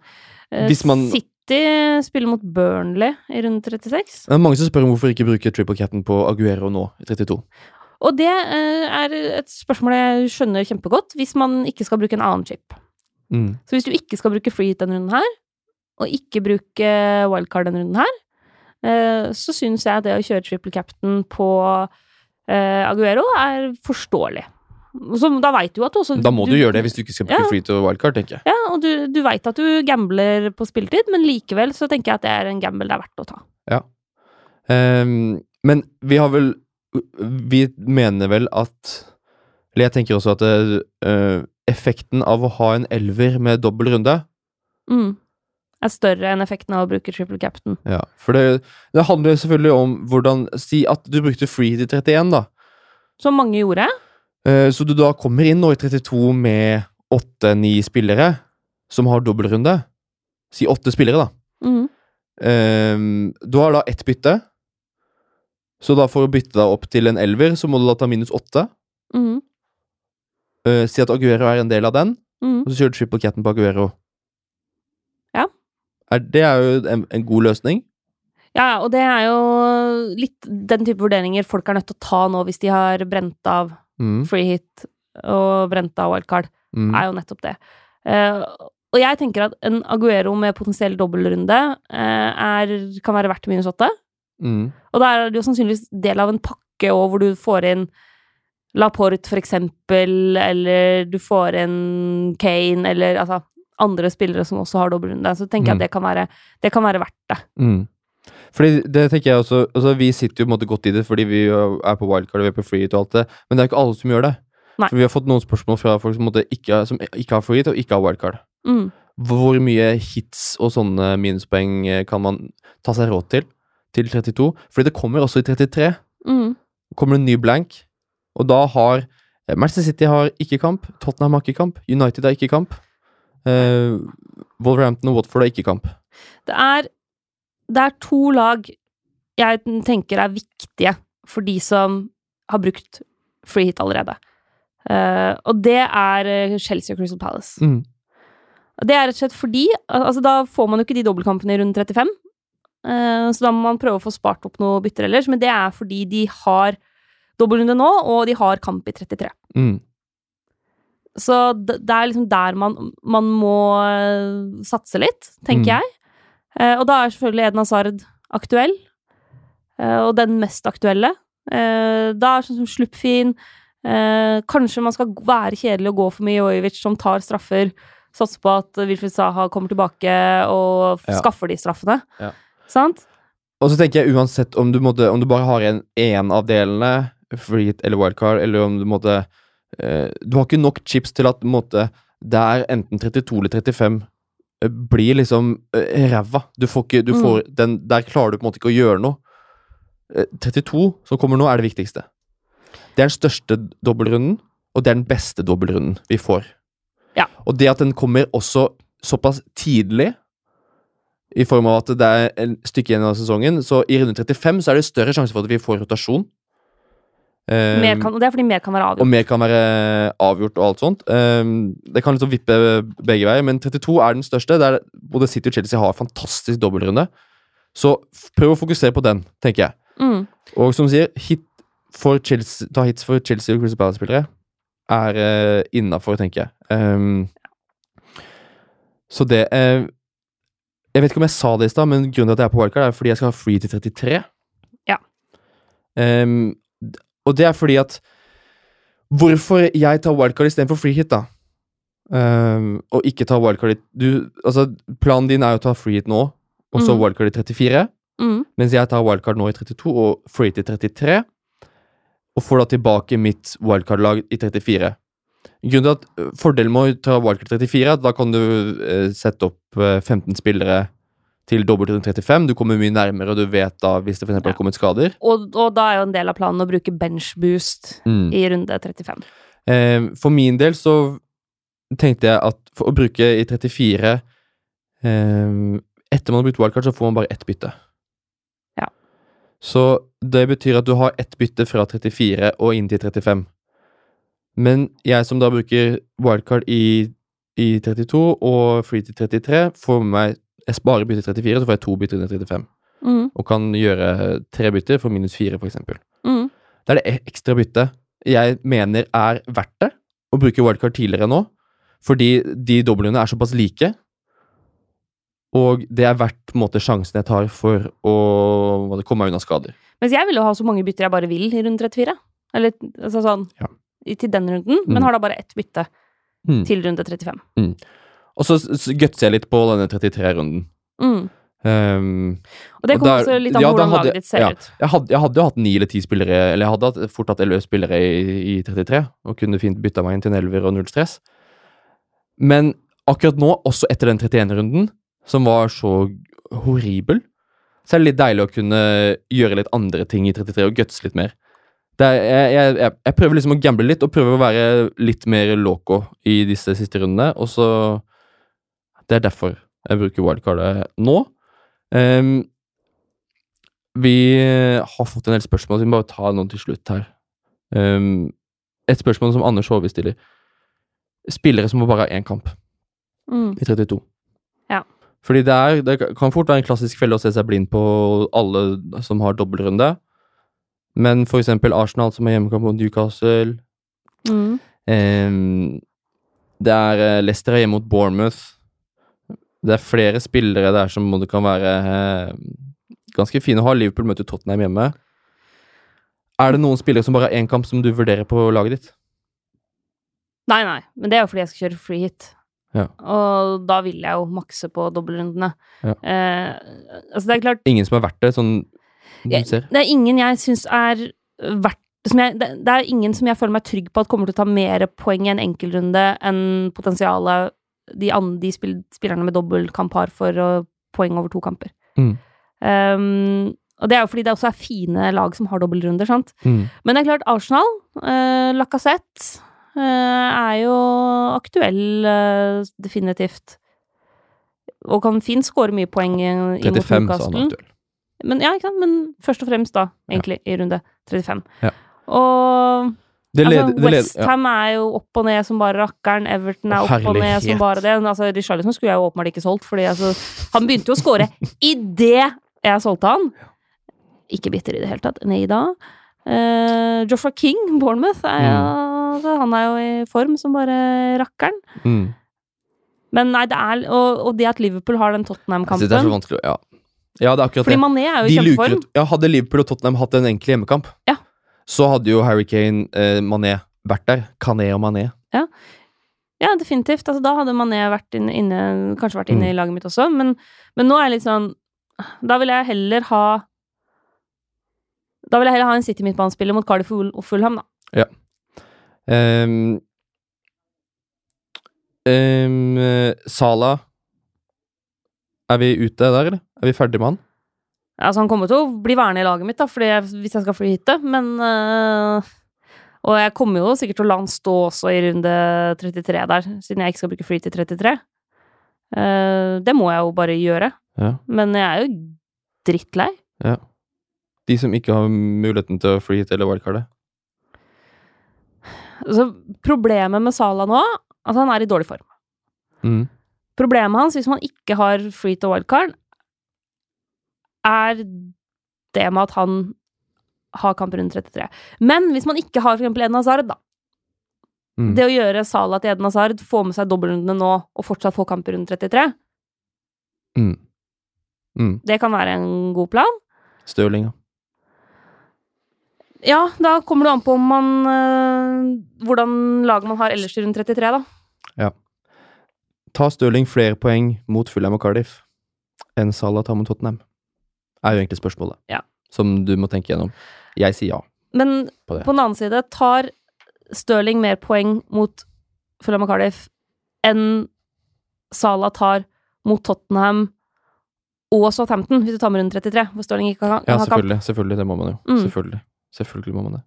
Eh, Hvis man- City spiller mot Burnley i runde 36. Det er mange som spør om hvorfor ikke bruke triple captain på Aguero nå, i 32. Og det eh, er et spørsmål jeg skjønner kjempegodt, hvis man ikke skal bruke en annen chip. Mm. Så hvis du ikke skal bruke free hit denne runden her, og ikke bruke wildcard denne runden her, eh, så syns jeg det å kjøre triple captain på eh, Aguero er forståelig. Så da veit du at du også Da må du, gjøre det hvis du ikke skal bruke Ja. free to wildcard, tenker jeg. Ja, og du, du veit at du gambler på spilletid, men likevel så tenker jeg at det er en gamble det er verdt å ta. Ehm, men vi har vel Vi mener vel at Eller jeg tenker også at det, uh, effekten av å ha en elver med dobbel runde Mm. Er større enn effekten av å bruke triple captain. Ja, for det, det handler selvfølgelig om hvordan Si at du brukte free til 31, da. Som mange gjorde. Uh, så du da kommer inn nå i 32 med åtte-ni spillere som har dobbeltrunde. Si åtte spillere, da. Mm. Ehm, du har da ett bytte. Så da for å bytte deg opp til en elver, så må du da ta minus åtte. Mm. Uh, si at Aguero er en del av den, Mm. og så kjører du triple catten på Aguero. Ja. Er, det er jo en, en god løsning. Ja, og det er jo litt den type vurderinger folk er nødt til å ta nå hvis de har brent av Mm. free hit og brent av wildcard. Mm. er jo nettopp det. Uh, og jeg tenker at en Aguero med potensiell dobbeltrunde uh, er, kan være verdt minus åtte. Mm. Og da er det jo sannsynligvis del av en pakke òg, hvor du får inn Laporte, for eksempel, eller du får inn Kane, eller altså andre spillere som også har dobbeltrunde. Så tenker jeg Mm. at det kan være, det kan være verdt det. Mm. Fordi det tenker jeg også altså Vi sitter jo på en måte godt i det fordi vi er på wildcard og vi er på free hit og alt det, men det er ikke alle som gjør det. Nei. For vi har fått noen spørsmål fra folk som, ikke, som ikke har free hit og ikke har wildcard. Mm. Hvor mye hits og sånne minuspoeng kan man ta seg råd til til 32? Fordi det kommer også i 33. Mm. kommer det en ny blank, og da har eh, Manchester City har ikke kamp, Tottenham har ikke kamp, United har ikke kamp. Uh, Wolverhampton og Watford har ikke kamp. Det er, det er to lag jeg tenker er viktige for de som har brukt free hit allerede. Uh, og det er Chelsea og Crystal Palace. Mm. Det er rett og slett fordi altså Da får man jo ikke de dobbeltkampene i runde 35. eh, så da må man prøve å få spart opp noe bytter ellers. Men det er fordi de har dobbeltrunde nå, og de har kamp i 33. Mm. Så det er liksom der man, man må eh, satse litt, tenker Mm. jeg. Eh, og da er selvfølgelig Eden Hazard aktuell. og den mest aktuelle. Da er sånn som Sluppfin eh, Kanskje man skal være kjedelig og gå for mye Jojovic, som tar straffer. Satser på at Wilfred Saha kommer tilbake og Ja. skaffer de straffene. Ja. Sant? Og så tenker jeg uansett om du, måtte, om du bare har en, en av delene, free hit eller wildcard, eller om du måtte eh, Du har ikke nok chips til at måtte, det er enten 32 eller 35 eh, blir liksom eh, ræva. Du får ikke du Mm. får den, Der klarer du på en måte ikke å gjøre noe. Eh, 32, som kommer nå, er det viktigste. Det er den største dobbeltrunden, og det er den beste dobbeltrunden vi får. Ja. Og det at den kommer også såpass tidlig, i form av at det er et stykke igjen av sesongen, så i runde 35 så er det større sjanse for at vi får rotasjon. Um, Mer kan, og det er fordi mer kan være avgjort. og mer kan være avgjort og alt sånt. Um, det kan liksom vippe begge veier, men 32 er den største. Der både City og Chelsea har fantastisk dobbeltrunde. Så prøv å fokusere på den, tenker jeg. Mm. Og som du sier, hit Chelsea, ta hits for Chelsea og Crystal Palace-spillere er uh, innafor, tenker jeg. Um, så det eh, Jeg vet ikke om jeg sa det i stad, men grunnen til at jeg er på wildcard, er fordi jeg skal ha free til 33. Ja. Um, og det er fordi at Hvorfor jeg tar wildcard istedenfor free hit, da? Um, og ikke ta wildcard du, altså, Planen din er jo å ta free hit nå, og så mm. wildcard i 34. Mm. Mens jeg tar wildcard nå i 32 og free hit i 33. Og får da tilbake mitt wildcard-lag i 34. Grunnen til at øh, Fordelen med å ta wildcard 34 er at da kan du eh, sette opp eh, 15 spillere til dobbeltrunde 35. Du kommer mye nærmere, og du vet da hvis det for eksempel har kommet skader. Og, og da er jo en del av planen å bruke benchboost Mm. i runde 35. Eh, for min del så tenkte jeg at for å bruke i 34 eh, Etter man har brukt wildcard, så får man bare ett bytte. Ja. Så det betyr at du har ett bytte fra 34 og inn til 35. Men jeg som da bruker wildcard i, i 32 og free til 33, får meg Jeg sparer bytte i 34, så får jeg to bytter under i 35. Mm. Og kan gjøre tre bytter for minus fire, for eksempel. Mm. Det er det ekstra byttet jeg mener er verdt det å bruke wildcard tidligere nå. Fordi de dobbeltrundene er såpass like. Og det er verdt måte sjansen jeg tar for å komme meg unna skader. Mens jeg vil jo ha så mange bytter jeg bare vil i runde 34. Eller altså sånn Ja. Til den runden, Mm. men har da bare ett bytte Mm. til runde 35. Og så gutser jeg litt på denne 33-runden. Mm. Um, Og det kommer også litt an ja, på hvordan hadde- laget ditt ser ja. ut. jeg, hadde, jeg hadde jo hatt ni eller ti spillere, eller jeg hadde hatt, fort hatt elleve spillere i, i 33, og kunne fint bytta meg inn til en elver og null stress. Men akkurat nå, også etter den 31-runden, som var så horribel, så er det litt deilig å kunne gjøre litt andre ting i 33 og gutse litt mer. Er, jeg, jeg, jeg prøver liksom å gamble litt, og prøver å være litt mer loco i disse siste rundene, og så Det er derfor jeg bruker wildcardet nå. Um, vi har fått en del spørsmål, så vi må bare ta noen til slutt her. Um, et spørsmål som Anders Håvi stiller. Spillere som må bare ha én kamp Mm. i 32. Ja. Fordi det, er, det kan fort være en klassisk felle å se seg blind på alle som har dobbeltrunde. Men for eksempel Arsenal, som har hjemmekamp mot Newcastle. Mm. eh, det er eh, Leicester er hjemme mot Bournemouth. Det er flere spillere der som det kan være eh, ganske fine å ha. Liverpool møter Tottenham hjemme. Er det noen spillere som bare har én kamp som du vurderer på laget ditt? Nei, nei, men det er jo fordi jeg skal kjøre free hit. Ja. Og da vil jeg jo makse på dobbeltrundene. Ja. Eh, altså, det er klart Ingen som er verdt det, sånn du ser? Det er ingen jeg syns er verdt som jeg, det, det er ingen som jeg føler meg trygg på at kommer til å ta mer poeng i en enkeltrunde enn potensialet de, andre, de spill, spillerne med dobbeltkamp har for å, poeng over to kamper. Mm. Um, og det er jo fordi det også er fine lag som har dobbeltrunder, sant. Mm. Men det er klart, Arsenal, uh, Lacassette, uh, er jo aktuell, uh, definitivt. Og kan fint skåre mye poeng i, i mot 35, sa han aktuell. Men, ja? Men først og fremst, da, egentlig, i runde 35. Ja. Og Det leder, altså, Westham ja. Er jo opp og ned som bare rakkeren. Everton er opp opp og ned som bare det. Men, Altså, Richarlison skulle jeg jo åpenbart ikke solgt, fordi altså, han begynte jo å skåre idet jeg solgte han. Ikke bitter i det hele tatt. Nei da. Uh, Joshua King, Bournemouth, er, Mm. altså, han er jo i form som bare rakkeren. Mm. Men nei, det er Og, og det at Liverpool har den Tottenham-kampen det er så vanskelig Ja, ja det er akkurat Fordi det. Mané er jo i luker kjempeform. ut ja, Hadde Liverpool og Tottenham hatt en enkel hjemmekamp, Ja. så hadde jo Harry Kane, eh, Mané vært der. Kané og Mané. Ja, definitivt. Altså, da hadde Mané vært inne, inne, kanskje vært inne Mm. i laget mitt også, men, men nå er jeg litt sånn Da vil jeg heller ha Da vil jeg heller ha en City midtbanespiller mot Cardiff og Fulham, da. Um, um, eh, Salah Er vi ute der, eller? Er vi ferdig med han? Altså, han kommer til å bli værende i laget mitt, da, fordi jeg, hvis jeg skal freehitte, men øh, Og jeg kommer jo sikkert til å la han stå også i runde 33 der, siden jeg ikke skal bruke fly til 33. Uh, det må jeg jo bare gjøre. Ja. Men jeg er jo drittlei. De som ikke har muligheten til å fly hit eller wildcardet? Altså, problemet med Sala nå Altså, han er i dårlig form. Mm. Problemet hans, hvis man ikke har free to wildcard, er det med at han har kamp rundt 33. Men hvis man ikke har for eksempel Eden Hazard, da. Mm. Det å gjøre Salah til Eden Hazard, få med seg dobbeltrundene nå og fortsatt få kamper rundt 33, Mm. Mm. det kan være en god plan. Stirling, ja. Ja, da kommer det an på om man øh, Hvordan laget man har ellers rundt 33, da. Ta Stirling flere poeng mot Fulham og Cardiff enn Salah tar mot Tottenham? Er jo egentlig spørsmålet. Ja. Som du må tenke gjennom. Jeg sier ja Men på på den annen side, tar Stirling mer poeng mot Fulham og Cardiff enn Salah tar mot Tottenham og Southampton, hvis du tar med rundt 33, hvor Stirling ikke kan, Ja, har kamp. selvfølgelig. Selvfølgelig, det må man jo. Mm. Selvfølgelig. Selvfølgelig må man det.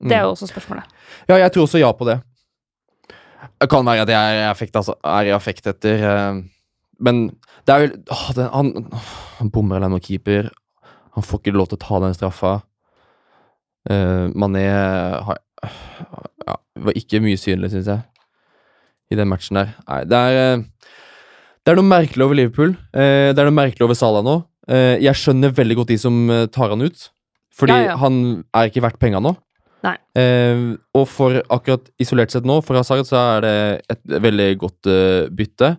Mm. Det er jo også spørsmålet. Ja, jeg tror også ja på det. Det kan være at jeg er i affekt, altså. Er i affekt etter eh, Men det er jo åh, det, Han, han bommer eller noe keeper. Han får ikke lov til å ta den straffa. Uh, Mané har ja, var ikke mye synlig, syns jeg, i den matchen der. Nei, det er eh, Det er noe merkelig over Liverpool. Eh, det er noe merkelig over Salah nå. Eh, jeg skjønner veldig godt de som eh, tar han ut, fordi Ja, ja. han er ikke verdt penga nå. Nei. Eh, og for akkurat isolert sett nå, for Hazard, så er det et veldig godt uh, bytte.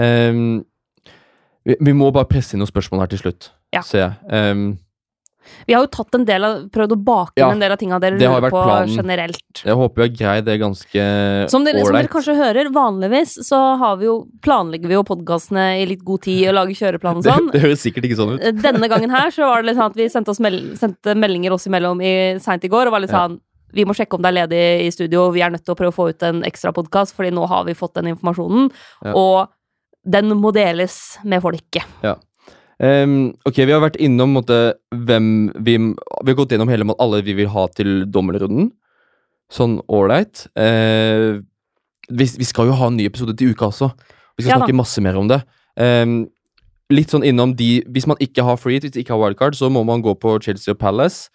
Eh, vi, vi må bare presse inn noen spørsmål her til slutt, Ja. ser jeg. Eh, Vi har jo tatt en del av, prøvd å bake inn Ja, en del av tinga dere det lurer på planen. generelt. jeg håper vi har greid det ganske Som som dere kanskje hører, vanligvis så har vi jo, planlegger vi jo podkastene i litt god tid og lager kjøreplan og *laughs* sånn. det høres sikkert ikke sånn ut. Denne gangen her så var det litt sånn at vi sendte, oss mel sendte meldinger oss imellom i, seint i går og var litt Ja. sånn Vi må sjekke om det er ledig i studio, vi er nødt til å prøve å få ut en ekstra podkast, fordi nå har vi fått den informasjonen, Ja. og den må deles med folket. Ehm, ok, vi har vært innom måtte, hvem vi Vi har gått gjennom hele alle vi vil ha til dommerrunden. Sånn ålreit. Uh, vi, vi skal jo ha en ny episode til uka også. Vi skal Ja da. snakke masse mer om det. Um, litt sånn innom de Hvis man ikke har free, hvis man ikke har wildcard, så må man gå på Chelsea og Palace.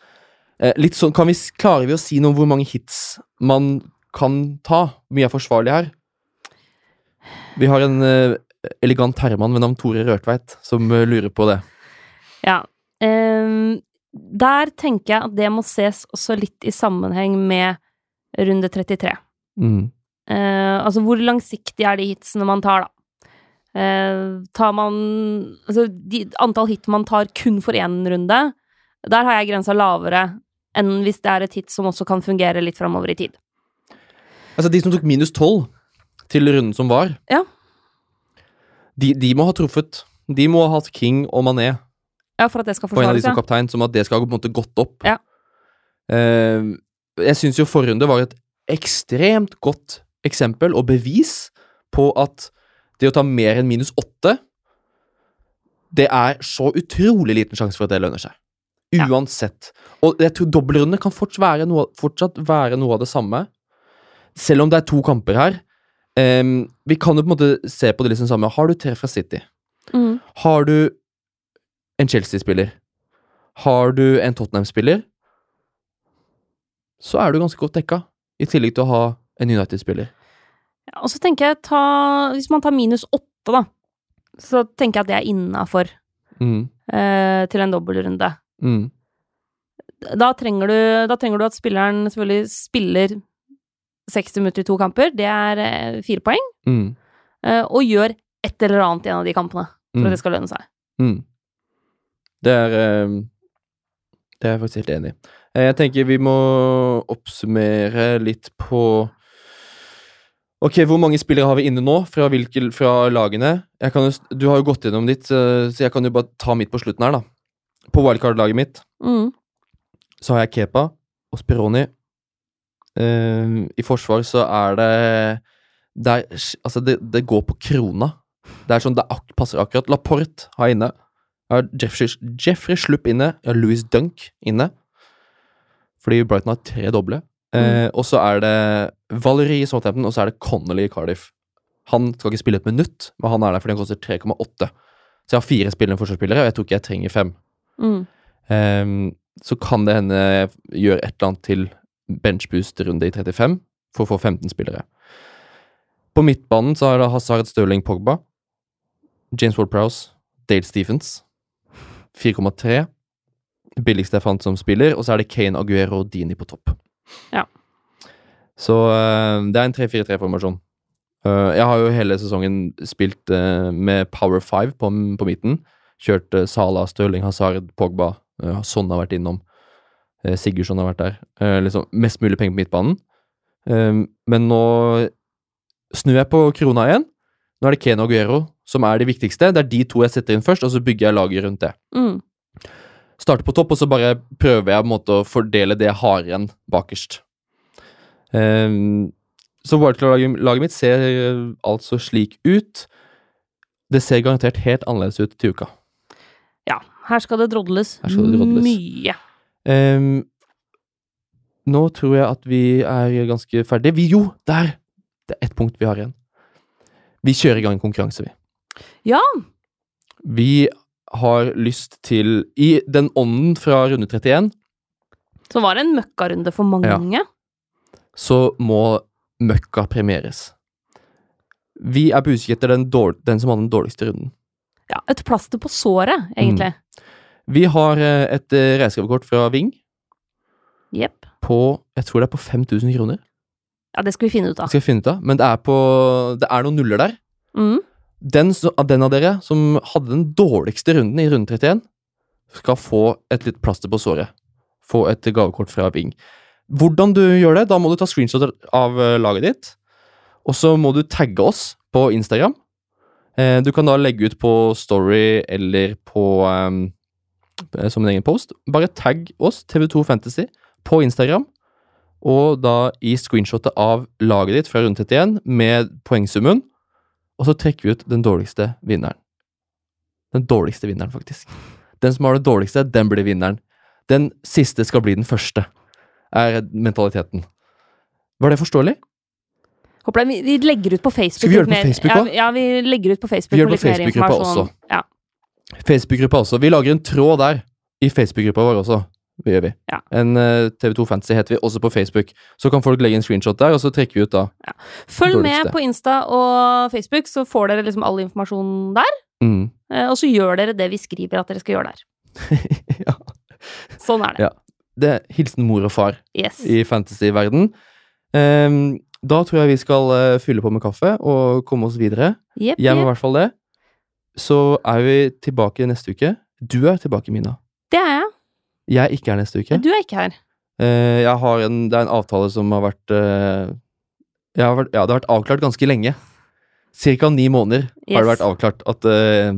Uh, litt sånn, kan vi, Klarer vi å si noe om hvor mange hits man kan ta? Hvor mye er forsvarlig her? Vi har en eh, elegant herremann ved navn Tore Rørtveit som eh, lurer på det. Ja. Um, der tenker jeg at det må ses også litt i sammenheng med runde 33. Mm. Uh, altså, hvor langsiktig er de hitsene man tar, da? Uh, tar man Altså, de, antall hit man tar kun for én runde, der har jeg grensa lavere enn hvis det er et hit som også kan fungere litt framover i tid. Altså, de som tok minus tolv til runden som var, Ja. De, de må ha truffet. De må ha hatt King og Mané Ja, for at det skal på en av de som kaptein, som at det skal på en måte gått opp. Ja. Uh, jeg syns jo forrunde var et ekstremt godt eksempel og bevis på at det å ta mer enn minus åtte Det er så utrolig liten sjanse for at det lønner seg. Ja. Uansett. Og jeg tror dobbeltrunde kan fortsatt være, noe, fortsatt være noe av det samme. Selv om det er to kamper her. Ehm, vi kan jo på en måte se på det liksom samme. Har du tre fra City? Mm. Har du en Chelsea-spiller? Har du en Tottenham-spiller? Så er du ganske godt dekka, i tillegg til å ha en United-spiller. Ja, og så tenker jeg ta Hvis man tar minus åtte, da, så tenker jeg at det er innafor Mm. eh, til en dobbeltrunde. Mm. Da trenger, du, da trenger du at spilleren selvfølgelig spiller 60 minutter i to kamper, det er eh, fire poeng, Mm. eh, og gjør et eller annet i en av de kampene for Mm. at det skal lønne seg. Mm. Det er eh, Det er jeg faktisk helt enig i. Jeg tenker vi må oppsummere litt på Ok, hvor mange spillere har vi inne nå fra, hvilke, fra lagene? Jo, du har jo gått gjennom ditt, så jeg kan jo bare ta mitt på slutten her, da. På wildcard-laget mitt Mm. så har jeg Kepa og Eh, I forsvar så er det det, er, altså det, det går på krona. Det er sånn, det ak passer akkurat. Laporte har inne. Jeg har Jeffrey, Jeffrey Slupp inne. Jeg har Louis Dunk inne. Fordi Brighton har tre doble. Eh, og så er det Valerie i Southampton, og så er det Connolly i Cardiff. Han skal ikke spille et minutt, men han er der fordi han koster 3,8. Så jeg har fire spillende forsvarsspillere, og jeg tror ikke jeg trenger fem. Mm. Eh, så kan det hende jeg gjør et eller annet til benchboost-runde i 35 for å få 15 spillere. På midtbanen så er det Hazard Stirling Pogba, James Ward-Prowse, Dale Stephens. 4,3. Billigste jeg fant som spiller, og så er det Kane, Aguero og Dini på topp. Ja. Så eh, det er en 3-4-3-formasjon. Eh, jeg har jo hele sesongen spilt eh, med Power 5 på, på midten. Kjørt Sala, Stirling, Hazard, Pogba. Son har vært innom. Uh, Sigurdsson har vært der. Eh, liksom Mest mulig penger på midtbanen. Eh, men nå snur jeg på krona igjen. Nå er det Ken og Guero som er det viktigste. Det er de to jeg setter inn først, og så bygger jeg laget rundt det. Mm. Starter på topp, og så bare prøver jeg måte å fordele det jeg har igjen bakerst. Ehm, så wildcard-laget mitt ser eh, altså slik ut. Det ser garantert helt annerledes ut til uka. Ja, her skal det drodles, skal det drodles. mye. Ehm, nå tror jeg at vi er ganske ferdige. Vi, jo, der! Det er ett punkt vi har igjen. Vi kjører i gang en konkurranse, vi. Ja. Vi har lyst til I den ånden fra runde 31 Så var det en møkkarunde for mange. så må møkka premieres. Vi er på utkikk etter den, den som hadde den dårligste runden. Ja, et plaster på såret, egentlig. Vi har eh, et eh, reisegavekort fra Ving Yep. på Jeg tror det er på 5000 kroner. Ja, det skal vi finne ut av. Skal vi finne ut av. Men det er på Det er noen nuller der. Mm. Den, den av dere som hadde den dårligste runden i runde 31, skal få et litt plaster på såret. Få et gavekort fra Ving. Hvordan du gjør det, da må du ta screenshot av eh, laget ditt. Og så må du tagge oss på Instagram. Du kan da legge ut på Story eller på eh, som en egen post. Bare tagg oss, TV2 Fantasy, på Instagram. Og da i screenshotet av laget ditt fra runde 31 med poengsummen. Og så trekker vi ut den dårligste vinneren. Den dårligste vinneren, faktisk. Den som har det dårligste, den blir vinneren. Den siste skal bli den første, er mentaliteten. Var det forståelig? Håper det, vi, vi legger ut på Facebook. Skal vi gjøre det på Facebook òg? ja, ja, vi legger ut på Facebook Vi gjør det på Facebook-gruppa også. Ja. Facebook-gruppa også. Vi lager en tråd der, i Facebook-gruppa vår også. Det gjør vi. Ja. En uh, TV2 Fantasy heter vi også på Facebook. Så kan folk legge en screenshot der, og så trekker vi ut da. Følg med på Insta og Facebook, så får dere liksom all informasjon der. Mm. Uh, Og så gjør dere det vi skriver at dere skal gjøre der. *laughs* ja. Sånn er det. Ja. Det er hilsen mor og far Yes. i fantasy-verden. Um, da tror jeg vi skal uh, fylle på med kaffe og komme oss videre. Yep, Jeg må i yep. hvert fall det. Så er vi tilbake neste uke. Du er tilbake, Mina. Det er jeg. Jeg er ikke her neste uke. Du er ikke her. Eh, jeg har en, det er en avtale som har vært, eh, har vært Ja, det har vært avklart ganske lenge. Cirka ni måneder har det vært avklart at eh,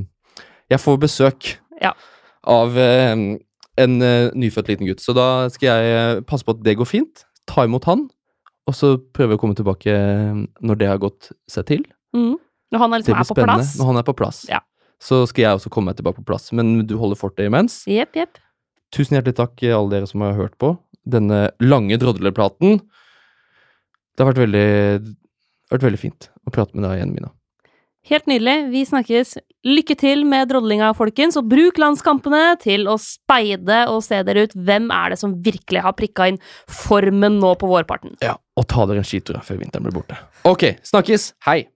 jeg får besøk Ja. av en nyfødt liten gutt. Så da skal jeg passe på at det går fint, ta imot han, og så prøve å komme tilbake når det har gått seg til. Mm. Når han liksom er på spennende plass. når han er på plass. Ja. Så skal jeg også komme meg tilbake på plass. Men du holder fortet imens. Yep, yep. Tusen hjertelig takk, eh, alle dere som har hørt på denne lange drodleplaten. Det har vært veldig, vært veldig fint å prate med deg igjen, Mina. Helt nydelig. Vi snakkes. Lykke til med drodlinga, folkens, og bruk landskampene til å speide og se dere ut. Hvem er det som virkelig har prikka inn formen nå på vårparten? Ja, Og ta dere en skitur før vinteren blir borte. Ok, snakkes! Hei!